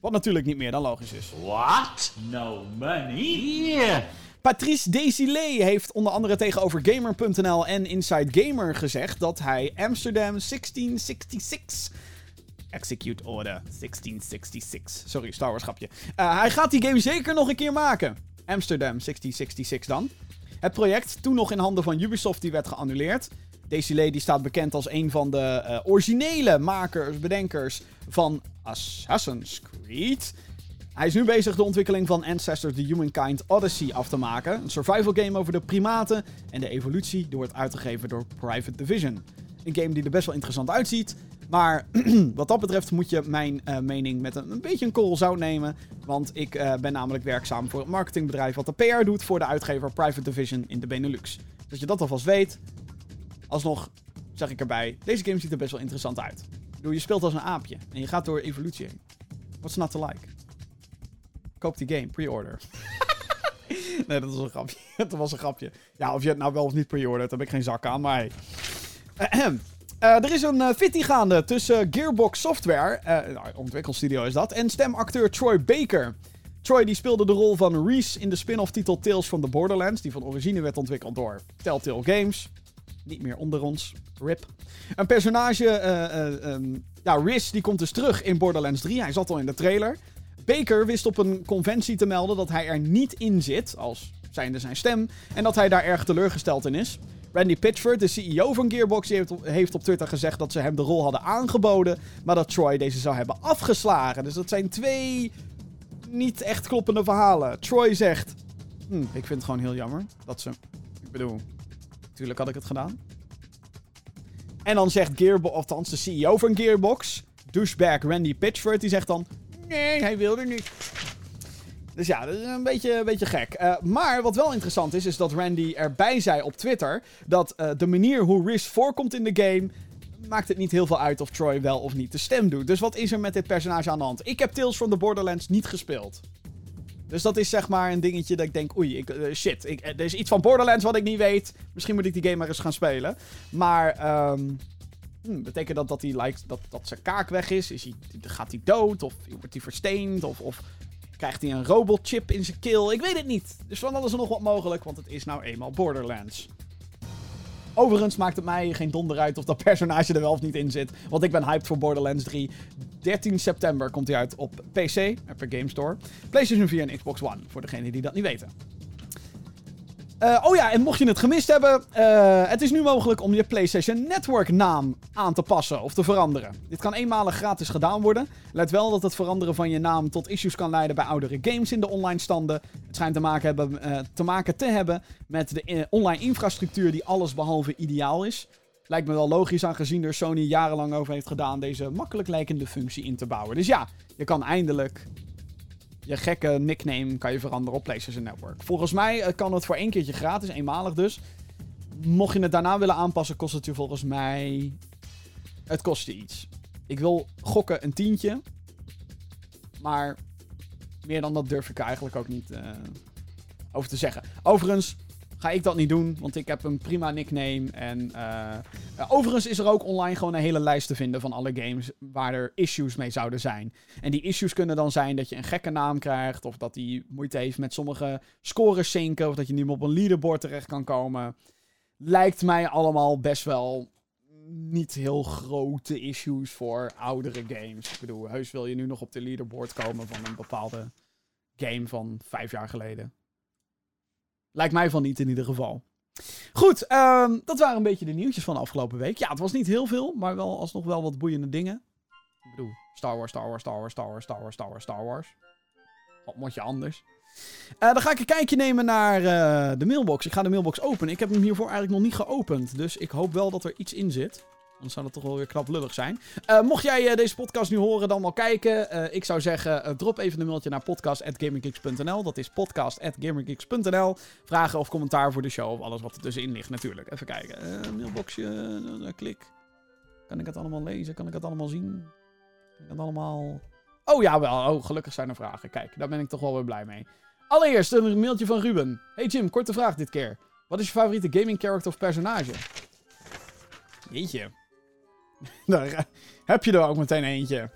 Wat natuurlijk niet meer dan logisch is. What? No money? Yeah. Patrice Desilets heeft onder andere tegenover Gamer.nl en Inside Gamer gezegd dat hij Amsterdam 1666 Execute Order 1666. Sorry, Star Wars grapje. Uh, hij gaat die game zeker nog een keer maken. Amsterdam 1666 dan. Het project, toen nog in handen van Ubisoft, die werd geannuleerd. Desilets die staat bekend als een van de uh, originele makers, bedenkers van Assassin's Creed. Hij is nu bezig de ontwikkeling van Ancestors The Humankind Odyssey af te maken. Een survival game over de primaten en de evolutie. Die wordt uitgegeven door Private Division. Een game die er best wel interessant uitziet. Maar *clears throat* wat dat betreft moet je mijn uh, mening met een, beetje een korrel zout nemen. Want ik uh, ben namelijk werkzaam voor het marketingbedrijf wat de PR doet voor de uitgever Private Division in de Benelux. Dus je dat alvast weet. Alsnog zeg ik erbij, deze game ziet er best wel interessant uit. Bedoel, je speelt als een aapje en je gaat door evolutie heen. What's not to like? Koop die game, pre-order. *laughs* nee, dat was een grapje. *laughs* dat was een grapje. Ja, of je het nou wel of niet pre-ordert, daar heb ik geen zak aan, maar hey. Uh, *clears throat* er is een uh, fitty gaande tussen Gearbox Software, uh, ontwikkelstudio is dat, en stemacteur Troy Baker. Troy die speelde de rol van Reese in de spin-off titel Tales from the Borderlands, die van origine werd ontwikkeld door Telltale Games. Niet meer onder ons. RIP. Een personage, um, ja, Reese, die komt dus terug in Borderlands 3. Hij zat al in de trailer. Baker wist op een conventie te melden dat hij er niet in zit, als zijnde zijn stem, en dat hij daar erg teleurgesteld in is. Randy Pitchford, de CEO van Gearbox, heeft, heeft op Twitter gezegd dat ze hem de rol hadden aangeboden, maar dat Troy deze zou hebben afgeslagen. Dus dat zijn twee niet echt kloppende verhalen. Troy zegt: hm, Ik vind het gewoon heel jammer dat ze. Ik bedoel, natuurlijk had ik het gedaan. En dan zegt Gearbox, althans de CEO van Gearbox, douchebag Randy Pitchford, die zegt dan: Nee, hij wilde niet. Dus ja, dat is een beetje, een beetje gek. Uh, maar wat wel interessant is, is dat Randy erbij zei op Twitter dat uh, de manier hoe Riz voorkomt in de game maakt het niet heel veel uit of Troy wel of niet de stem doet. Dus wat is er met dit personage aan de hand? Ik heb Tales from the Borderlands niet gespeeld. Dus dat is zeg maar een dingetje dat ik denk, oei, ik, uh, shit, ik, er is iets van Borderlands wat ik niet weet. Misschien moet ik die game maar eens gaan spelen. Maar, um, betekent dat dat, hij lijkt, dat, dat zijn kaak weg is? is hij, gaat hij dood? Of wordt hij versteend? Of, of krijgt hij een robotchip in zijn keel? Ik weet het niet. Dus van alles er nog wat mogelijk, want het is nou eenmaal Borderlands. Overigens maakt het mij geen donder uit of dat personage er wel of niet in zit. Want ik ben hyped voor Borderlands 3. 13 september komt hij uit op PC, Epic Game Store, PlayStation 4 en Xbox One. Voor degenen die dat niet weten. Uh, oh ja, en mocht je het gemist hebben, uh, het is nu mogelijk om je PlayStation Network naam aan te passen of te veranderen. Dit kan eenmalig gratis gedaan worden. Let wel dat het veranderen van je naam tot issues kan leiden bij oudere games in de online standen. Het schijnt te maken, hebben, uh, te, maken te hebben met de online infrastructuur die alles behalve ideaal is. Lijkt me wel logisch aangezien er Sony jarenlang over heeft gedaan deze makkelijk lijkende functie in te bouwen. Dus ja, je kan eindelijk je gekke nickname kan je veranderen op PlayStation Network. Volgens mij eh, kan het voor één keertje gratis, eenmalig dus. Mocht je het daarna willen aanpassen, kost het je volgens mij. Het kost je iets. Ik wil gokken een tientje. Maar meer dan dat durf ik eigenlijk ook niet uh, over te zeggen. Overigens, ga ik dat niet doen, want ik heb een prima nickname. En uh, overigens is er ook online gewoon een hele lijst te vinden van alle games waar er issues mee zouden zijn. En die issues kunnen dan zijn dat je een gekke naam krijgt, of dat die moeite heeft met sommige scores zinken, of dat je niet meer op een leaderboard terecht kan komen. Lijkt mij allemaal best wel niet heel grote issues voor oudere games. Ik bedoel, heus wil je nu nog op de leaderboard komen van een bepaalde game van vijf jaar geleden. Lijkt mij van niet in ieder geval. Goed, um, dat waren een beetje de nieuwtjes van de afgelopen week. Ja, het was niet heel veel, maar wel alsnog wel wat boeiende dingen. Ik bedoel, Star Wars, Star Wars, Star Wars, Star Wars, Star Wars, Star Wars, Star Wars. Wat moet je anders? Eh, dan ga ik een kijkje nemen naar eh, de mailbox. Ik ga de mailbox openen. Ik heb hem hiervoor eigenlijk nog niet geopend. Dus ik hoop wel dat er iets in zit. Anders zou dat toch wel weer knap lullig zijn. Eh, mocht jij eh, deze podcast nu horen, dan wel kijken. Eh, ik zou zeggen, drop even een mailtje naar podcast.gamergeeks.nl. Dat is podcast.gamergeeks.nl. Vragen of commentaar voor de show of alles wat er tussenin ligt natuurlijk. Even kijken. Mailboxje, klik. Kan ik het allemaal lezen? Kan ik het allemaal zien? Kan ik het allemaal... Oh ja, wel. Oh, gelukkig zijn er vragen. Kijk, daar ben ik toch wel weer blij mee. Allereerst een mailtje van Ruben. Hey Jim, korte vraag dit keer. Wat is je favoriete gaming character of personage? Jeetje. *laughs* Daar eh, heb je er ook meteen eentje.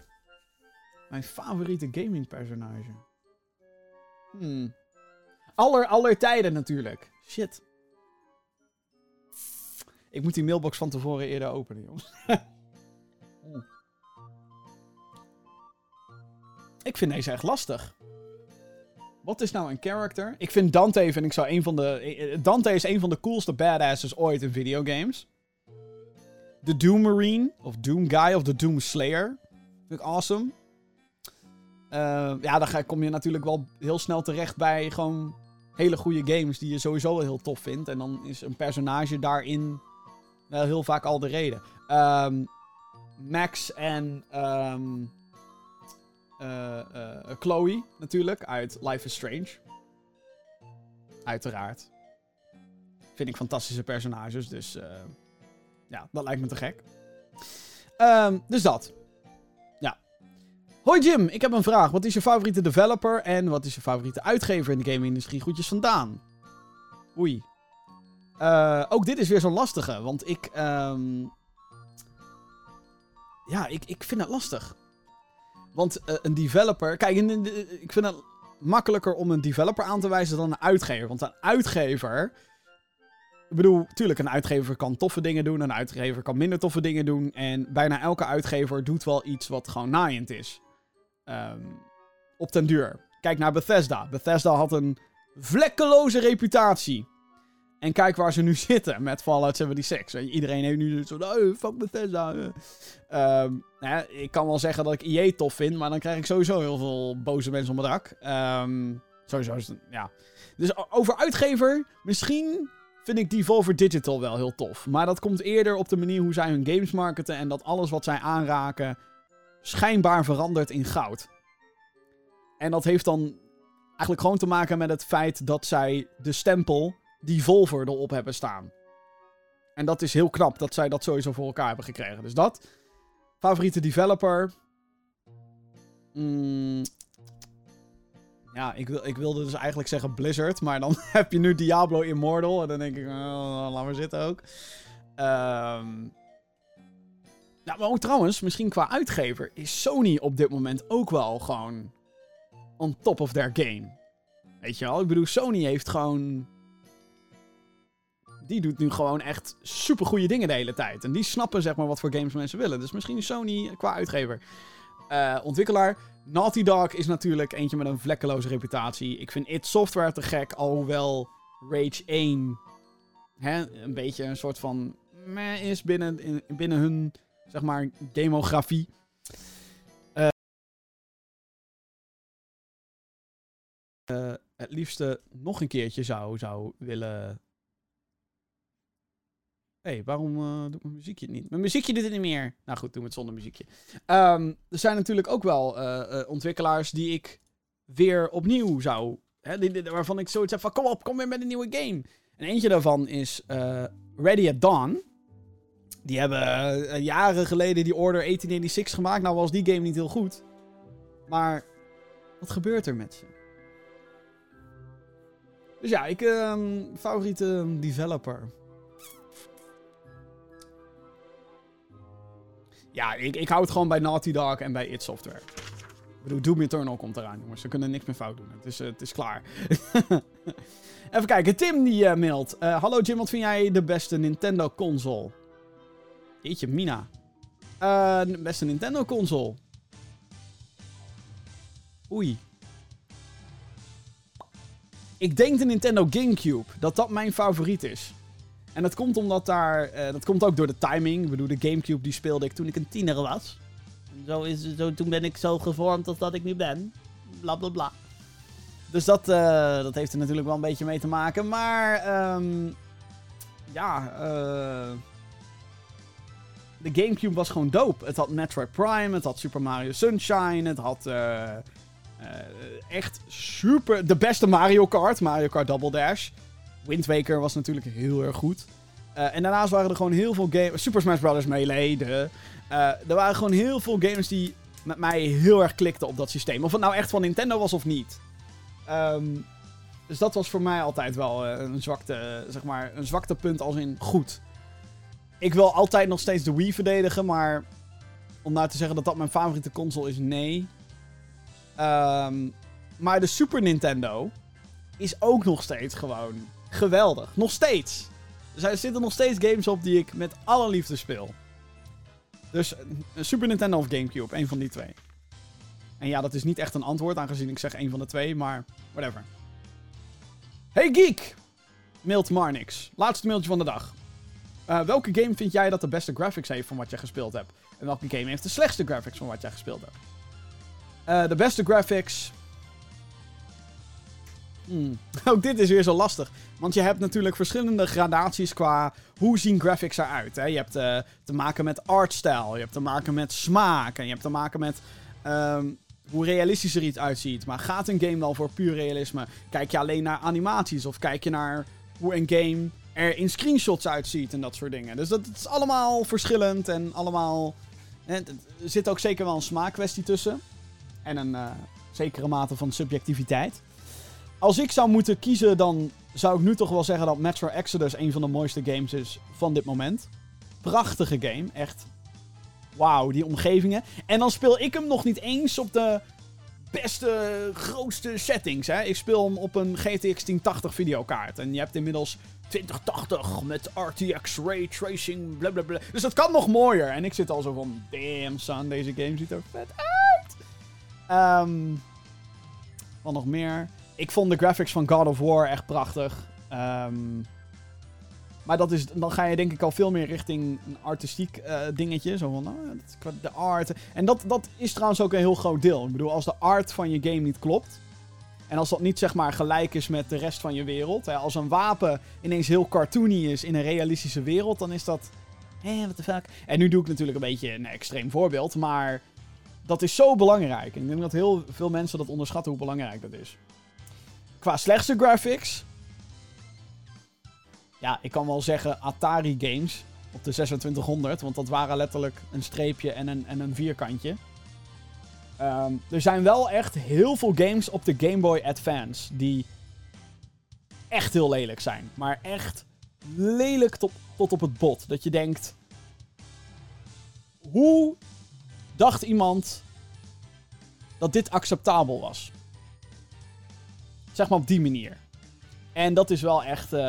Mijn favoriete gaming personage. Hmm. Aller, aller tijden natuurlijk. Shit. Ik moet die mailbox van tevoren eerder openen, jongens. *laughs* Ik vind deze echt lastig. Wat is nou een character? Ik vind Dante, vind ik zo een van de... eh, Dante is een van de coolste badasses ooit in videogames. De Doom Marine, of Doom Guy, of de Doom Slayer. Vind ik awesome. Eh, ja, dan ga, kom je natuurlijk wel heel snel terecht bij gewoon hele goede games die je sowieso wel heel tof vindt. En dan is een personage daarin wel heel vaak al de reden. Ehm, Max en ehm, eh, eh, Chloe natuurlijk uit Life is Strange. Uiteraard. Vind ik fantastische personages, dus ja, dat lijkt me te gek. Ehm, dus dat. Ja. Hoi Jim, ik heb een vraag. Wat is je favoriete developer en wat is je favoriete uitgever in de gaming-industrie? Groetjes vandaan. Oei. Eh, ook dit is weer zo'n lastige, want ik... ehm, ja, ik, ik vind het lastig. Want eh, een developer... Kijk, ik vind het makkelijker om een developer aan te wijzen dan een uitgever. Want een uitgever... Ik bedoel, tuurlijk, een uitgever kan toffe dingen doen. Een uitgever kan minder toffe dingen doen. En bijna elke uitgever doet wel iets wat gewoon naaiend is. Ehm, op den duur. Kijk naar Bethesda. Bethesda had een vlekkeloze reputatie. En kijk waar ze nu *laughs* zitten met Fallout 76. Weet je, Iedereen heeft nu zo, oh, fuck Bethesda. nou ik kan wel zeggen dat ik EA tof vind, maar dan krijg ik sowieso heel veel boze mensen op mijn dak. Ehm, sowieso ja. Dus over uitgever, misschien vind ik Devolver Digital wel heel tof. Maar dat komt eerder op de manier hoe zij hun games marketen en dat alles wat zij aanraken schijnbaar verandert in goud. En dat heeft dan eigenlijk gewoon te maken met het feit dat zij de stempel Devolver erop hebben staan. En dat is heel knap dat zij dat sowieso voor elkaar hebben gekregen. Dus dat. Favoriete developer. Mm. Ja, ik, wil, ik wilde dus eigenlijk zeggen Blizzard. Maar dan *laughs* heb je nu Diablo Immortal. En dan denk ik, oh, laat maar zitten ook. Ehm nou, maar ook trouwens, misschien qua uitgever is Sony op dit moment ook wel gewoon on top of their game. Weet je wel? Ik bedoel, Sony heeft gewoon. Die doet nu gewoon echt super goede dingen de hele tijd. En die snappen zeg maar wat voor games mensen willen. Dus misschien is Sony qua uitgever. Eh, ontwikkelaar. Naughty Dog is natuurlijk eentje met een vlekkeloze reputatie. Ik vind It Software te gek, alhoewel Rage 1 hè, een beetje een soort van meh is binnen, in- binnen hun zeg maar demografie. Eh, eh, het liefste nog een keertje zou, zou willen. Hey, waarom eh, doet mijn muziekje niet? Mijn muziekje doet het niet meer. Nou goed, doen we het zonder muziekje. Ehm, er zijn natuurlijk ook wel eh, eh, ontwikkelaars die ik weer opnieuw zou. Hè, waarvan ik zoiets heb van: kom op, kom weer met een nieuwe game. En eentje daarvan is Ready at Dawn. Die hebben jaren geleden die Order 1886 gemaakt. Nou was die game niet heel goed. Maar wat gebeurt er met ze? Dus ja, ik ehm, favoriete developer. Ja, ik, ik hou het gewoon bij Naughty Dog en bij id Software. Ik bedoel, Doom Eternal komt eraan, jongens. Ze kunnen niks meer fout doen. Het is, eh, het is klaar. *laughs* Even kijken, Tim die eh, mailt. Eh, Hallo Jim, wat vind jij de beste Nintendo-console? Jeetje, Mina. De beste Nintendo-console. Oei. Ik denk de Nintendo GameCube. Dat dat mijn favoriet is. En dat komt omdat daar... eh, dat komt ook door de timing. Ik bedoel, de GameCube die speelde ik toen ik een tiener was. Zo is, zo, toen ben ik zo gevormd als dat ik nu ben. Bla bla bla. Dus dat, eh, dat heeft er natuurlijk wel een beetje mee te maken. Maar ehm, ja, eh, de Gamecube was gewoon dope. Het had Metroid Prime, het had Super Mario Sunshine, het had echt super... De beste Mario Kart, Mario Kart Double Dash. Wind Waker was natuurlijk heel erg goed. Eh, en daarnaast waren er gewoon heel veel games... Super Smash Bros. Melee. Eh, er waren gewoon heel veel games die met mij heel erg klikten op dat systeem. Of het nou echt van Nintendo was of niet. Ehm, dus dat was voor mij altijd wel eh, een, zwakte, zeg maar, een zwaktepunt als in goed. Ik wil altijd nog steeds de Wii verdedigen, maar om nou te zeggen dat dat mijn favoriete console is, nee. Ehm, maar de Super Nintendo is ook nog steeds gewoon geweldig. Nog steeds. Er zitten nog steeds games op die ik met alle liefde speel. Dus eh, Super Nintendo of Gamecube, een van die twee. En ja, dat is niet echt een antwoord, aangezien ik zeg een van de twee, maar whatever. Hey Geek! Mailt Marnix. Laatste mailtje van de dag. Eh, welke game vind jij dat de beste graphics heeft van wat je gespeeld hebt? En welke game heeft de slechtste graphics van wat jij gespeeld hebt? Eh, de beste graphics. *laughs* Ook dit is weer zo lastig. Want je hebt natuurlijk verschillende gradaties qua hoe zien graphics eruit. Hè? Je hebt eh, te maken met artstyle, je hebt te maken met smaak en je hebt te maken met ehm, hoe realistisch er iets uitziet. Maar gaat een game wel voor puur realisme? Kijk je alleen naar animaties of kijk je naar hoe een game er in screenshots uitziet en dat soort dingen. Dus dat, is allemaal verschillend en allemaal... Er zit ook zeker wel een smaakkwestie tussen. En een eh, zekere mate van subjectiviteit. Als ik zou moeten kiezen, dan zou ik nu toch wel zeggen dat Metro Exodus een van de mooiste games is van dit moment. Prachtige game, echt. Wauw, die omgevingen. En dan speel ik hem nog niet eens op de beste, grootste settings. Hè? Ik speel hem op een GTX 1080 videokaart. En je hebt inmiddels 2080 met RTX ray tracing, blablabla. Dus dat kan nog mooier. En ik zit al zo van, damn son, deze game ziet er vet uit. Ehm wat nog meer? Ik vond de graphics van God of War echt prachtig. Ehm, maar dat is, dan ga je denk ik al veel meer richting een artistiek eh, dingetje. Zo van, nou, de art. En dat, dat is trouwens ook een heel groot deel. Ik bedoel, als de art van je game niet klopt... En als dat niet zeg maar gelijk is met de rest van je wereld. Hè, als een wapen ineens heel cartoony is in een realistische wereld, dan is dat. Hé, what the fuck. En nu doe ik natuurlijk een beetje een extreem voorbeeld. Maar dat is zo belangrijk. En ik denk dat heel veel mensen dat onderschatten hoe belangrijk dat is. Qua slechtste graphics. Ja, ik kan wel zeggen Atari games op de 2600. Want dat waren letterlijk een streepje en een, en een vierkantje. Ehm, er zijn wel echt heel veel games op de Game Boy Advance die echt heel lelijk zijn. Maar echt lelijk tot, tot op het bot. Dat je denkt... Hoe dacht iemand dat dit acceptabel was? Zeg maar op die manier. En dat is wel echt... eh,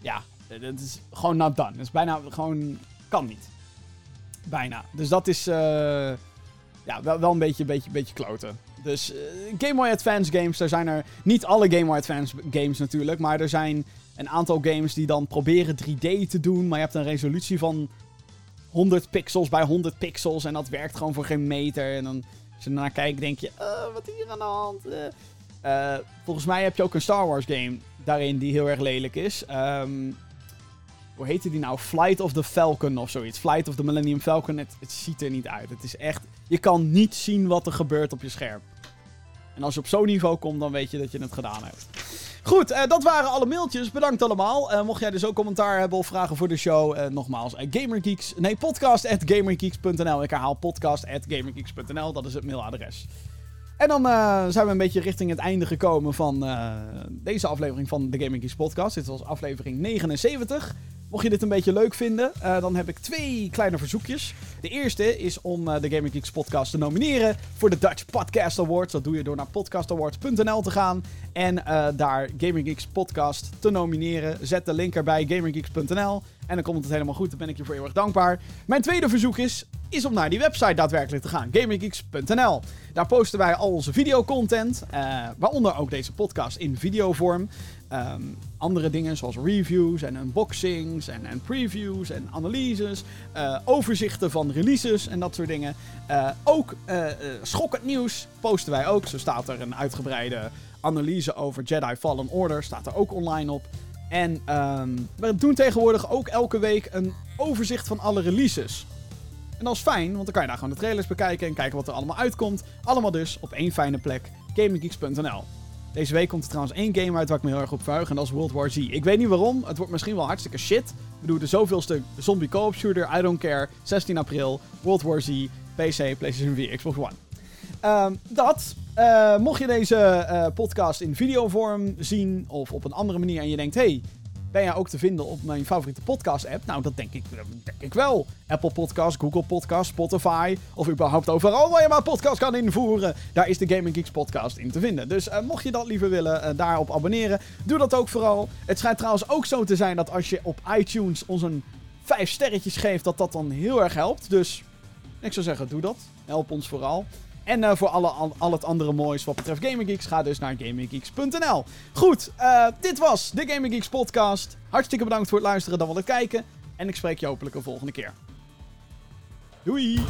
ja, dat is gewoon not done. Dat is bijna gewoon... Kan niet. Bijna. Dus dat is... eh, ja, wel, wel een beetje, beetje, beetje kloten. Dus eh, Game Advance games, er zijn er niet alle Game Boy Advance games natuurlijk, maar er zijn een aantal games die dan proberen 3D te doen, maar je hebt een resolutie van 100 pixels bij 100 pixels en dat werkt gewoon voor geen meter. En dan als je ernaar kijkt, denk je, "Eh, wat hier aan de hand? Eh, volgens mij heb je ook een Star Wars game daarin die heel erg lelijk is. Ehm, hoe heette die nou? Flight of the Falcon of zoiets. Flight of the Millennium Falcon. Het, ziet er niet uit. Het is echt. Je kan niet zien wat er gebeurt op je scherm. En als je op zo'n niveau komt, dan weet je dat je het gedaan hebt. Goed, eh, dat waren alle mailtjes. Bedankt allemaal. Eh, mocht jij dus ook commentaar hebben of vragen voor de show, nogmaals, gamergeeks. Nee, podcast at gamergeeks.nl. Ik herhaal podcast. Dat is het mailadres. En dan eh, zijn we een beetje richting het einde gekomen van eh, deze aflevering van de Gaming Geeks podcast. Dit was aflevering 79. Mocht je dit een beetje leuk vinden, eh, dan heb ik twee kleine verzoekjes. De eerste is om de Gaming Geeks podcast te nomineren voor de Dutch Podcast Awards. Dat doe je door naar podcastawards.nl te gaan en daar Gaming Geeks podcast te nomineren. Zet de link erbij, gamergeeks.nl. En dan komt het helemaal goed, dan ben ik je voor eeuwig dankbaar. Mijn tweede verzoek is, is om naar die website daadwerkelijk te gaan. GamingGeeks.nl. Daar posten wij al onze videocontent. eh waaronder ook deze podcast in videovorm. Ehm, andere dingen zoals reviews en unboxings en, en previews en analyses. eh, overzichten van releases en dat soort dingen. Eh, ook schokkend nieuws posten wij ook. Zo staat er een uitgebreide analyse over Jedi Fallen Order. Staat er ook online op. En ehm, we doen tegenwoordig ook elke week een overzicht van alle releases. En dat is fijn, want dan kan je daar gewoon de trailers bekijken en kijken wat er allemaal uitkomt. Allemaal dus op één fijne plek, gaminggeeks.nl. Deze week komt er trouwens één game uit waar ik me heel erg op verheug en dat is World War Z. Ik weet niet waarom, het wordt misschien wel hartstikke shit. We doen de zoveelste zombie co-op shooter, I don't care. 16 april, World War Z, PC, PlayStation 4, Xbox One. Ehm, dat. Eh, mocht je deze eh, podcast in videovorm zien of op een andere manier en je denkt, hey, ben jij ook te vinden op mijn favoriete podcast-app? Nou, dat denk ik, denk ik wel. Apple Podcast, Google Podcast, Spotify of überhaupt overal waar je maar podcast kan invoeren. Daar is de Gaming Geeks podcast in te vinden. Dus eh, mocht je dat liever willen, eh, daarop abonneren, doe dat ook vooral. Het schijnt trouwens ook zo te zijn dat als je op iTunes ons een 5 sterretjes geeft, dat dat dan heel erg helpt. Dus ik zou zeggen, doe dat. Help ons vooral. En eh, voor alle, al, het andere moois wat betreft Gaming Geeks, ga dus naar gaminggeeks.nl. Goed, eh, dit was de Gaming Geeks podcast. Hartstikke bedankt voor het luisteren, dan wel het kijken. En ik spreek je hopelijk een volgende keer. Doei!